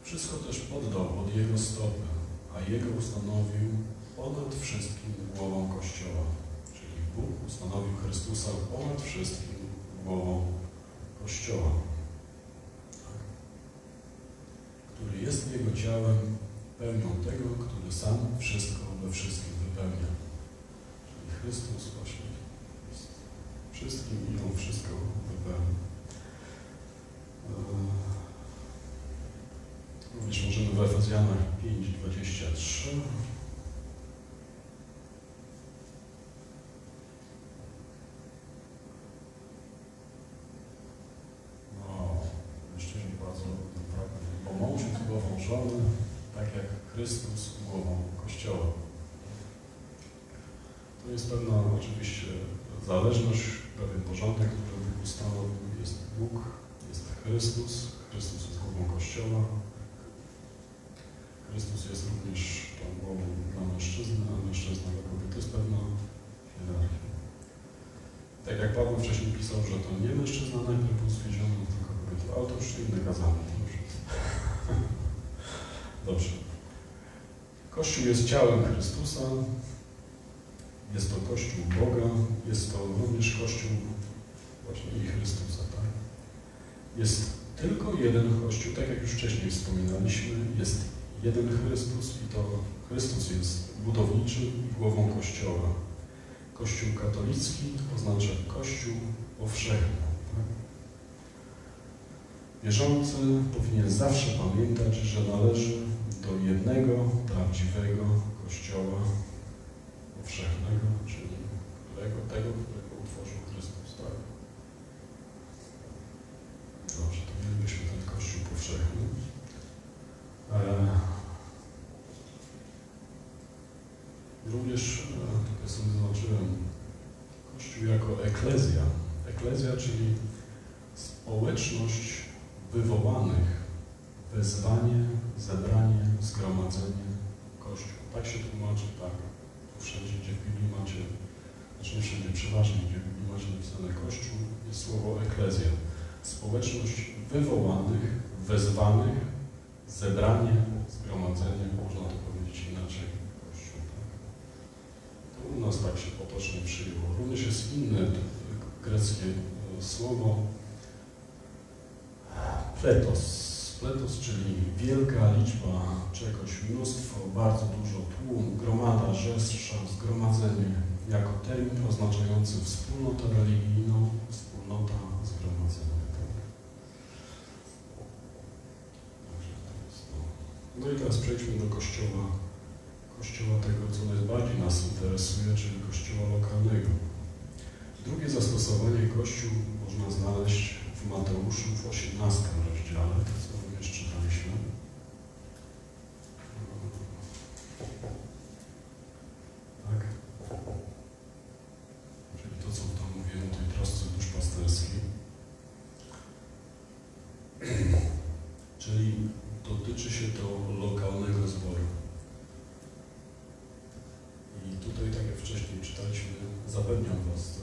Wszystko też poddał pod Jego stopy, a Jego ustanowił ponad wszystkim głową Kościoła. Czyli Bóg ustanowił Chrystusa ponad wszystkim głową Kościoła, który jest Jego ciałem, pełnią tego, który sam wszystko we wszystkim wypełnia. Czyli Chrystus właśnie jest wszystkim i On wszystko wypełnia. Eee, W Efezjanach 5:23 No, mężczyźni bardzo naprawdę, bo mąż jest głową żony, tak jak Chrystus głową Kościoła. To jest pewna oczywiście zależność, pewien porządek, który Bóg ustanowił. Jest Bóg, jest Chrystus, Chrystus jest głową Kościoła. Chrystus jest również tą głową dla mężczyzny, a mężczyzna dla kobiety. To jest pewna hierarchia. Tak jak Paweł wcześniej pisał, że to nie mężczyzna najpierw był zwiedziony, tylko kobieta. Ale to już inne kazanie. <laughs> Dobrze. Kościół jest ciałem Chrystusa. Jest to Kościół Boga. Jest to również Kościół właśnie i Chrystusa, tak? Jest tylko jeden Kościół, tak jak już wcześniej wspominaliśmy, jest jeden Chrystus i to Chrystus jest budowniczym i głową Kościoła. Kościół katolicki oznacza Kościół powszechny. Tak? Wierzący powinien zawsze pamiętać, że należy do jednego prawdziwego Kościoła powszechnego, czyli którego, tego, którego utworzył Chrystus. Tak? Dobrze, to mielibyśmy ten Kościół powszechny. E, Również, e, tutaj sobie zaznaczyłem, Kościół jako eklezja. Eklezja, czyli społeczność wywołanych, wezwanie, zebranie, zgromadzenie tak? Wszędzie, gdzie w Biblii macie, znaczy nie wszędzie, przeważnie, gdzie w Biblii macie napisane Kościół, jest słowo eklezja. Społeczność wywołanych, wezwanych, zebranie, zgromadzenie, można to powiedzieć inaczej, Kościół. Tak? To u nas tak się potocznie przyjęło. Również jest inne t- greckie e, słowo pletos. Pletos, czyli wielka liczba czegoś, mnóstwo, bardzo dużo, tłum, gromada, rzesza, zgromadzenie, jako termin oznaczający wspólnotę religijną, wspólnota zgromadzenia. No i teraz przejdźmy do kościoła, kościoła tego, co najbardziej nas interesuje, czyli kościoła lokalnego. Drugie zastosowanie kościół można znaleźć w Mateuszu w 18 rozdziale, co również czytaliśmy. Tak? Czyli to, co tam mówiłem o tej trosce duszpasterskiej. <clears throat> Czyli dotyczy się to lokalnego zboru. I tutaj, tak jak wcześniej czytaliśmy, zapewniam Was,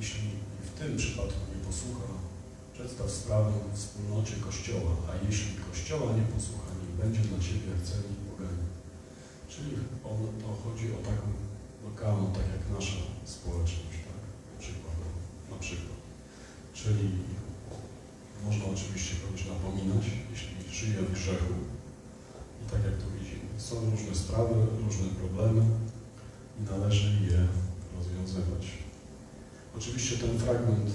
jeśli w tym przypadku nie posłucha, przedstaw sprawę wspólnocie Kościoła, a jeśli Kościoła nie posłucha, nie będzie dla Ciebie celnik pogani. Czyli on, to chodzi o taką lokalną, tak jak nasza społeczność, tak? Na przykład. Na przykład. Czyli można oczywiście kogoś napominać, jeśli żyje w grzechu. I tak jak tu widzimy, są różne sprawy, różne problemy i należy je rozwiązywać. Oczywiście ten fragment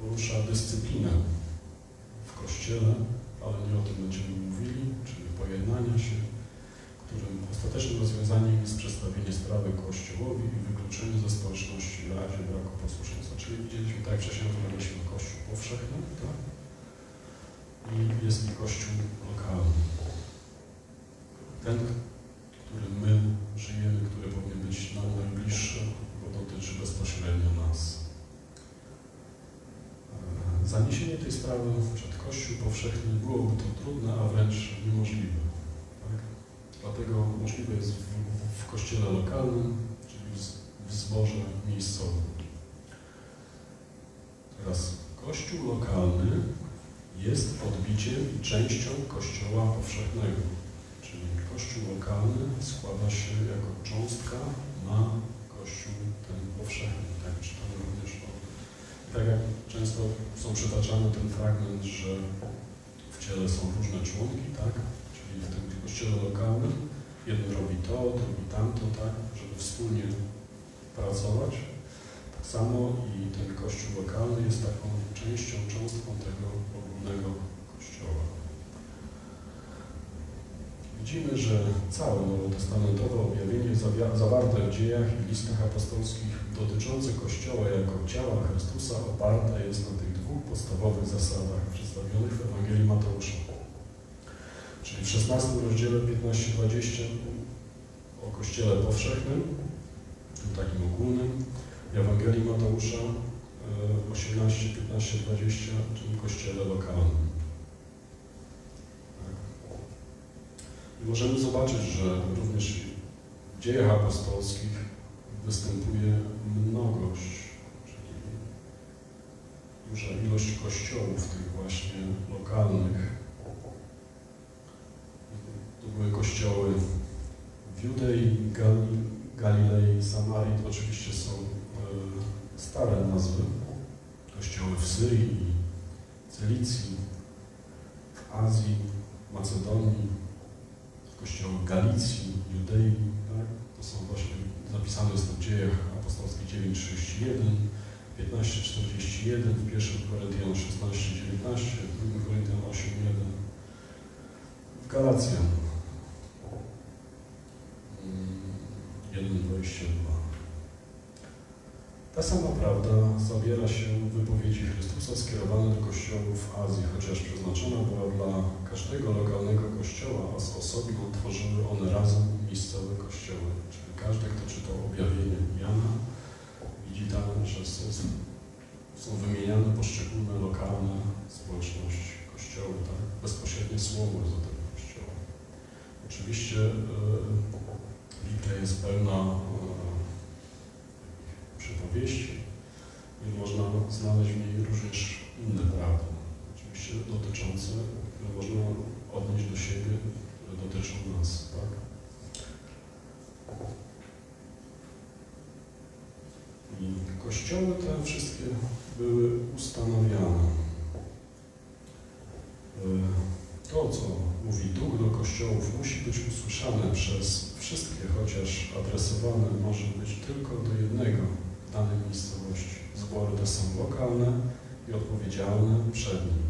porusza dyscyplinę w Kościele, ale nie o tym będziemy mówili, czyli pojednania się, którym ostatecznym rozwiązaniem jest przedstawienie sprawy Kościołowi i wykluczenie ze społeczności w braku posłuszeństwa. Czyli widzieliśmy, tak jak wcześniej rozmawialiśmy, Kościół powszechny, tak? I jest i Kościół lokalny. Ten, którym my żyjemy, który powinien być nam najbliższy, bo dotyczy bezpośrednio nas. Zaniesienie tej sprawy przed Kościół powszechny byłoby to trudne, a wręcz niemożliwe. Tak? Dlatego możliwe jest w, w kościele lokalnym, czyli w, w zborze miejscowym. Teraz Kościół lokalny jest odbiciem częścią Kościoła powszechnego. Czyli Kościół lokalny składa się jako cząstka na Kościół ten powszechny. Tak czytamy również o tak jak często są przytaczane ten fragment, że w ciele są różne członki, tak? Czyli w tym kościele lokalnym jeden robi to, drugi tamto, tak? Żeby wspólnie pracować. Tak samo i ten kościół lokalny jest taką częścią, cząstką tego ogólnego kościoła. Widzimy, że całe nowotestamentowe objawienie zawarte w dziejach i listach apostolskich dotyczące Kościoła jako ciała Chrystusa oparte jest na tych dwóch podstawowych zasadach przedstawionych w Ewangelii Mateusza. Czyli w 16 rozdziale 15-20 o Kościele powszechnym, takim ogólnym, w Ewangelii Mateusza e, 18, 15, 20, tym Kościele lokalnym. Tak. I możemy zobaczyć, że również w dziejach apostolskich występuje mnogość, czyli duża ilość kościołów tych właśnie lokalnych. To były kościoły w Judei, Gali, Galilei, Samarii, to oczywiście są e, stare nazwy. Kościoły w Syrii, Celicji, Azji, Macedonii, kościoły Galicji, Judei, tak? To są właśnie zapisane jest to w dziejach apostolskich 9,31, 15,41, w 1 Koryntian 16,19, w 2 Koryntian 8,1, w Galacjan mm, 1,22. Ta sama prawda zawiera się w wypowiedzi Chrystusa skierowanej do kościołów w Azji, chociaż przeznaczona była dla każdego lokalnego kościoła, a z osobna tworzyły one razem miejscowe kościoły. Czyli każdy, kto czytał objawienie Jana, widzi tam, że są, wymieniane poszczególne lokalne społeczności, kościoły, tak? Bezpośrednie słowo jest do tego kościoła. Oczywiście e, Biblia jest pełna e, przypowieści i można znaleźć w niej również inne prawdy, oczywiście dotyczące, które można odnieść do siebie, które dotyczą nas, tak? I kościoły te wszystkie były ustanawiane. Y, To, co mówi Duch do kościołów, musi być usłyszane przez wszystkie, chociaż adresowane może być tylko do jednego w danej miejscowości. Zbory te są lokalne i odpowiedzialne przed nim.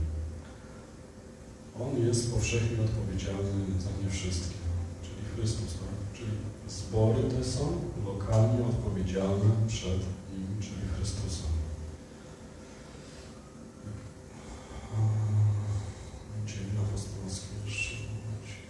On jest powszechnie odpowiedzialny za nie wszystkie, czyli Chrystus, tak? Czyli zbory te są lokalnie odpowiedzialne przed nim, czyli Chrystusem. Dzieje apostolskie jeszcze. momencik.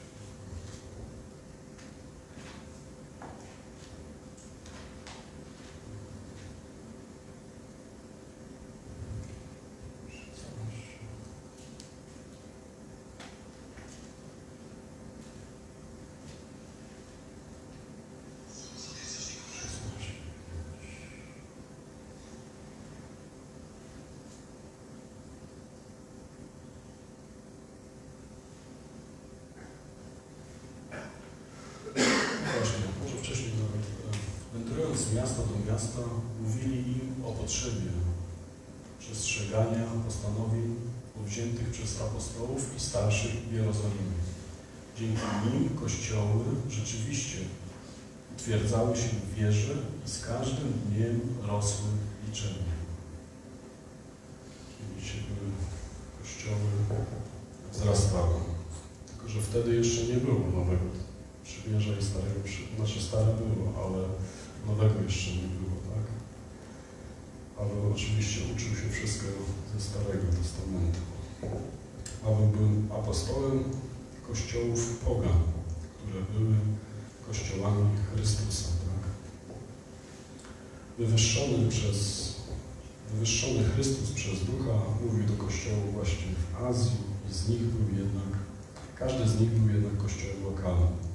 Właśnie, może wcześniej nawet, e, wędrując z miasta do miasta, mówili im o potrzebie przestrzegania postanowień powziętych przez apostołów i starszych w Jerozolimie. Dzięki nim kościoły rzeczywiście utwierdzały się w wierze i z każdym dniem rosły liczebnie. Widzicie, były kościoły wzrastały. Tylko, że wtedy jeszcze nie było nowego przymierza i starego, znaczy stare było, ale nowego jeszcze nie było, tak? Ale oczywiście uczył się wszystkiego ze Starego Testamentu. Paweł był apostołem kościołów pogan, które były kościołami Chrystusa, tak? Wywyższony przez wywyższony Chrystus przez Ducha mówił do kościołów właśnie w Azji i z nich był jednak, każdy z nich był jednak kościołem lokalnym.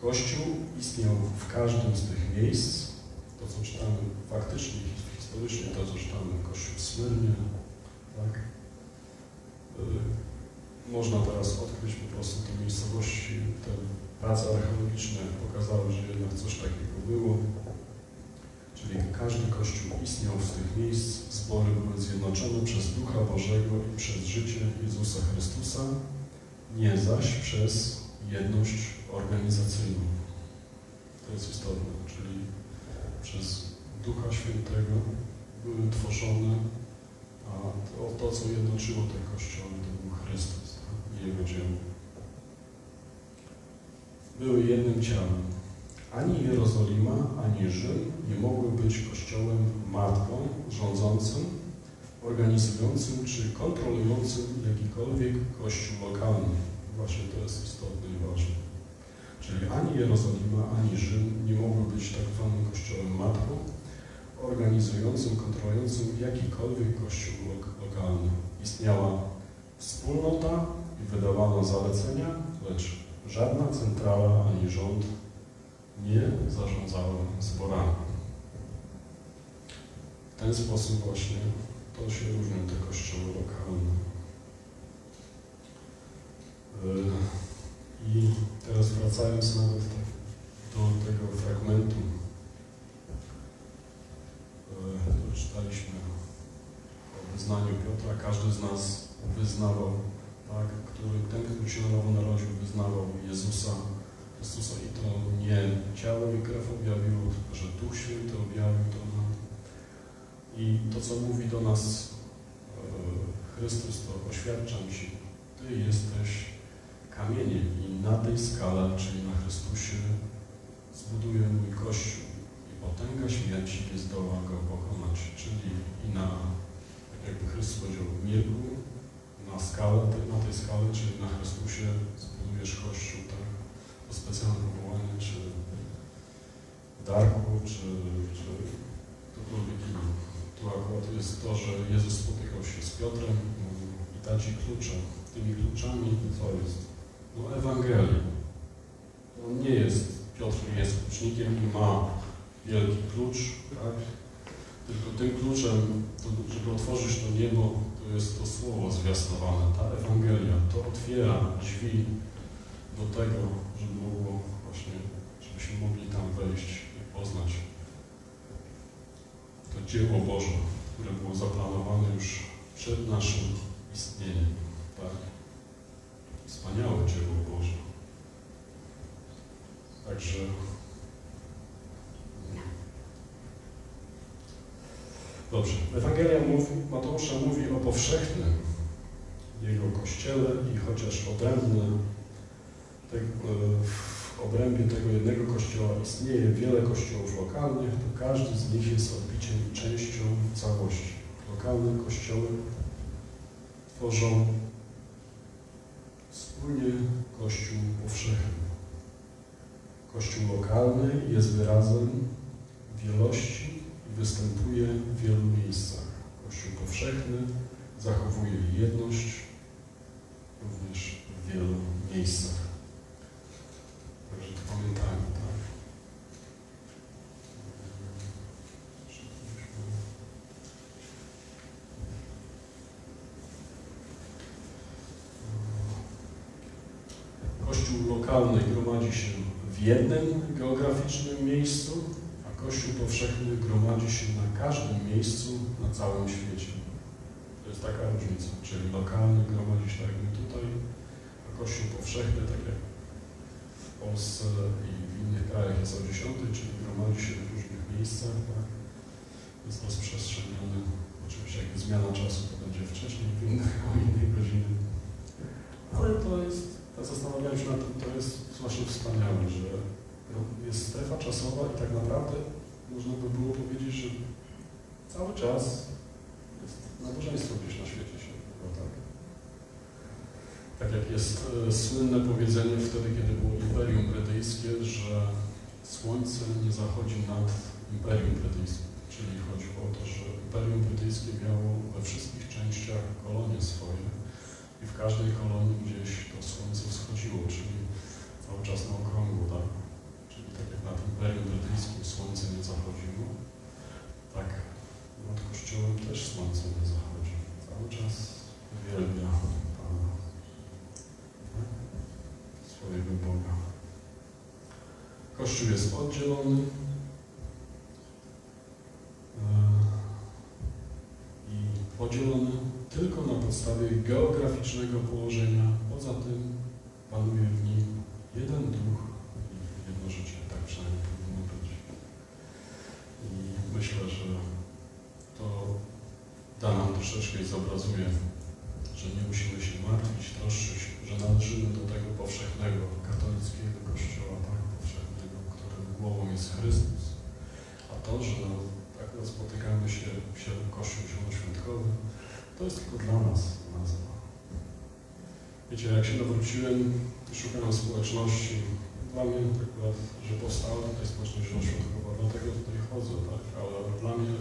Kościół istniał w każdym z tych miejsc. To, co czytamy faktycznie, historycznie, to, co czytamy, Kościół w Smyrnie, tak? Y, Można teraz odkryć po prostu te miejscowości, te prace archeologiczne pokazały, że jednak coś takiego było. Czyli każdy Kościół istniał z tych miejsc, zbory były zjednoczone przez Ducha Bożego i przez życie Jezusa Chrystusa, nie zaś przez jedność organizacyjną. To jest istotne, czyli przez Ducha Świętego były tworzone, a to, to co jednoczyło te kościoły, to był Chrystus, tak? nie Jego dzieło. Były jednym ciałem. Ani Jerozolima, ani Rzym nie mogły być kościołem matką, rządzącym, organizującym czy kontrolującym jakikolwiek kościół lokalny. Właśnie to jest istotne i ważne. Czyli ani Jerozolima, ani Rzym nie mogły być tak zwanym kościołem matką, organizującym, kontrolującym jakikolwiek kościół lok lokalny. Istniała wspólnota i wydawano zalecenia, lecz żadna centrala ani rząd nie zarządzały zborami. W ten sposób właśnie to się różnią te kościoły lokalne. Yy, I teraz wracając nawet do tego fragmentu, czytaliśmy o wyznaniu Piotra, każdy z nas wyznawał, tak, który, ten, który się na nowo narodził, wyznawał Jezusa Chrystusa. I to nie ciało i krew objawiło, tylko że Duch Święty objawił to nam. I to, co mówi do nas e, Chrystus, to oświadczam Ci, Ty jesteś kamieniem i na tej skale, czyli na Chrystusie, zbuduję mój Kościół potęga śmierci nie zdoła go pokonać. Czyli i na, tak jakby Chrystus powiedział, milku, na skalę, na tej skale, czyli na Chrystusie zbudujesz Kościół, tak? To specjalne powołanie, czy w Darku, czy, czy ktokolwiek inny. Tu akurat jest to, że Jezus spotykał się z Piotrem i da Ci klucze. Tymi kluczami co jest? No Ewangelia. To nie jest Piotr klucznikiem i ma wielki klucz, tak? Tylko tym kluczem, żeby otworzyć to niebo, to jest to słowo zwiastowane, ta Ewangelia, to otwiera drzwi do tego, żeby mogło właśnie, żebyśmy mogli tam wejść i poznać to dzieło Boże, które było zaplanowane już przed naszym istnieniem. Tak? Wspaniałe dzieło Boże. Także Dobrze. Ewangelia mówi, Mateusza mówi o powszechnym Jego Kościele i chociaż odrębne te, w obrębie tego jednego Kościoła istnieje wiele kościołów lokalnych, to każdy z nich jest odbiciem częścią całości. Lokalne kościoły tworzą wspólnie Kościół powszechny. Kościół lokalny jest wyrazem wielości występuje w wielu miejscach. Kościół powszechny zachowuje jedność również w wielu miejscach. Także to pamiętajmy, tak? Kościół lokalny gromadzi się w jednym geograficznym miejscu, Kościół powszechny gromadzi się na każdym miejscu na całym świecie. To jest taka różnica, czyli lokalny gromadzi się tak jak my tutaj, a Kościół powszechny, tak jak w Polsce i w innych krajach jest o 10, czyli gromadzi się w różnych miejscach, tak? jest rozprzestrzeniony. Oczywiście jak zmiana czasu, to będzie wcześniej, w innych, o innej godzinie. Ale to jest, ja zastanawiałem się nad tym, to jest właśnie wspaniałe, że jest strefa czasowa i tak naprawdę można by było powiedzieć, że cały czas jest nabożeństwo gdzieś na świecie się odbywa, tak? Tak jak jest e, słynne powiedzenie wtedy, kiedy było Imperium Brytyjskie, że słońce nie zachodzi nad Imperium Brytyjskim. Czyli chodzi o to, że Imperium Brytyjskie miało we wszystkich częściach kolonie swoje i w każdej kolonii gdzieś to słońce wschodziło, czyli cały czas na okrągło, tak? Tak jak nad Imperium Brytyjskim słońce nie zachodziło, tak nad Kościołem też słońce nie zachodzi. Cały czas uwielbia Pana, swojego Boga. Kościół jest oddzielony e, i podzielony tylko na podstawie geograficznego położenia. Poza tym panuje w nim jeden duch i jedno życie. Tak przynajmniej powinno być. I myślę, że to da nam troszeczkę i zobrazuje, że nie musimy się martwić, troszczyć, że należymy do tego powszechnego, katolickiego Kościoła, tak powszechnego, którego głową jest Chrystus. A to, że akurat spotykamy się w Kościół Zielonoświątkowy, to jest tylko dla nas nazwa. Wiecie, jak się nawróciłem, szukałem społeczności. Dla mnie akurat, że powstała tutaj społeczność zielonoświątkowa, dlatego tutaj chodzę, tak, ale dla mnie,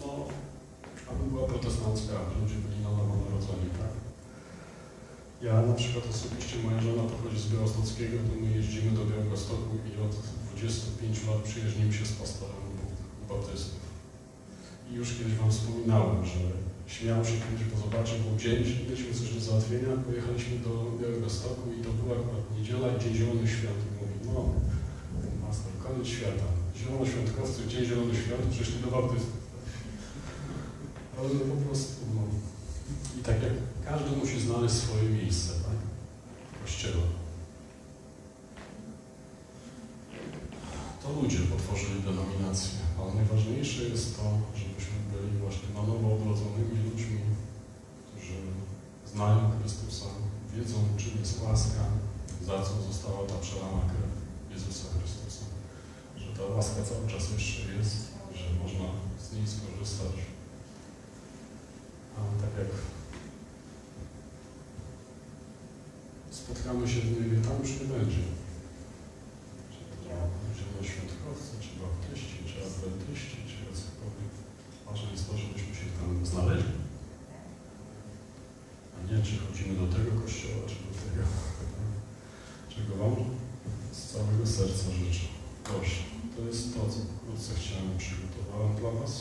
no, aby była protestancka, aby ludzie byli na nowo narodzeni, tak. Ja na przykład osobiście, moja żona pochodzi z Białostockiego, to my jeździmy do Białegostoku i od 25 lat przyjaźnimy się z pastorem baptystów. I już kiedyś Wam wspominałem, że śmiał się kiedyś, bo zobaczył, był dzień, mieliśmy coś do załatwienia, pojechaliśmy do Białegostoku i to była akurat niedziela i Dzień Zielonych Świąt. I mówi, no, koniec świata. Zielonoświątkowcy, Dzień Zielonych Świąt przyszli do baptystów. Ale po prostu, no. I tak jak każdy musi znaleźć swoje miejsce, tak? W kościele. To ludzie potworzyli denominację, ale najważniejsze jest to, żebyśmy byli właśnie na nowo odrodzonymi ludźmi, którzy znają Chrystusa, wiedzą, czym jest łaska, za co została ta przelana krew Jezusa Chrystusa. Że ta łaska cały czas jeszcze jest, że można z niej skorzystać. A tak jak spotkamy się w niebie, tam już nie będzie. Czy to zielonoświątkowcy, czy baptyści, czy adwentyści, czy jacykolwiek. Ważne jest to, żebyśmy się tam znaleźli. A nie, czy chodzimy do tego kościoła, czy do tego. <laughs> Czego Wam z całego serca życzę. Proszę, to jest to, co wkrótce chciałem, przygotowałem dla Was.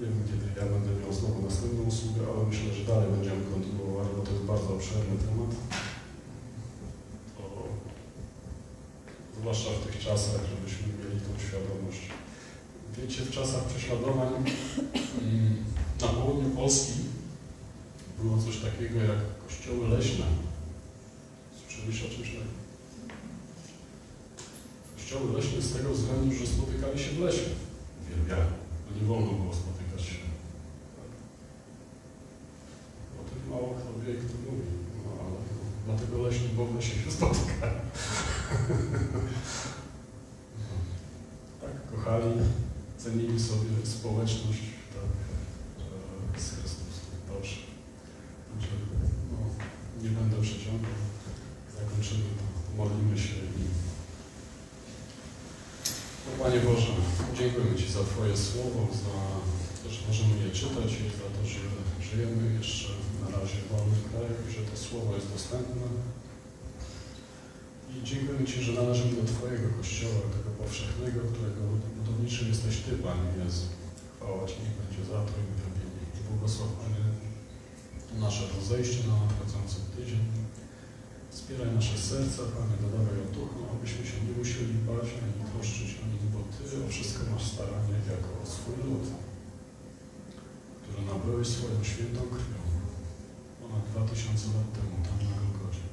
Nie wiem, kiedy ja będę miał znowu następną usługę, ale myślę, że dalej będziemy kontynuować, bo to jest bardzo obszerny temat. To, zwłaszcza w tych czasach, żebyśmy mieli tą świadomość. Wiecie, w czasach prześladowań mm, na południu Polski było coś takiego jak kościoły leśne. Słyszeliście o czymś takim? Kościoły leśne z tego względu, że spotykali się w lesie. Uwielbiali, bo nie wolno było spotykać się. O tym mało kto wie kto mówi. No ale dlatego leśni, bo w lesie się spotykają. <laughs> Tak, kochali, cenili sobie społeczność tak, e, z Chrystusem. Dobrze. No, nie będę przeciągał. Zakończymy to. Modlimy się i Panie Boże, dziękujemy Ci za Twoje słowo, za to, że możemy je czytać i za to, że żyjemy jeszcze na razie w wolnym kraju i że to słowo jest dostępne. I dziękujemy Ci, że należymy do Twojego Kościoła, tego powszechnego, którego budowniczym jesteś Ty, Panie Jezu. Chwała Ci niech będzie za to i uwielbienie. I nasze rozejście na nadchodzący tydzień. Wspieraj nasze serca, Panie, dodawaj otuchu, abyśmy się nie musieli bać ani troszczyć o mimo wszystko masz staranie jako o swój lud, który nabyłeś swoją świętą krwią ponad 2000 lat temu tam na Golgocie.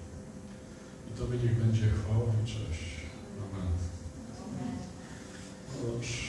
I Tobie niech będzie chwała i cześć. Amen. Amen.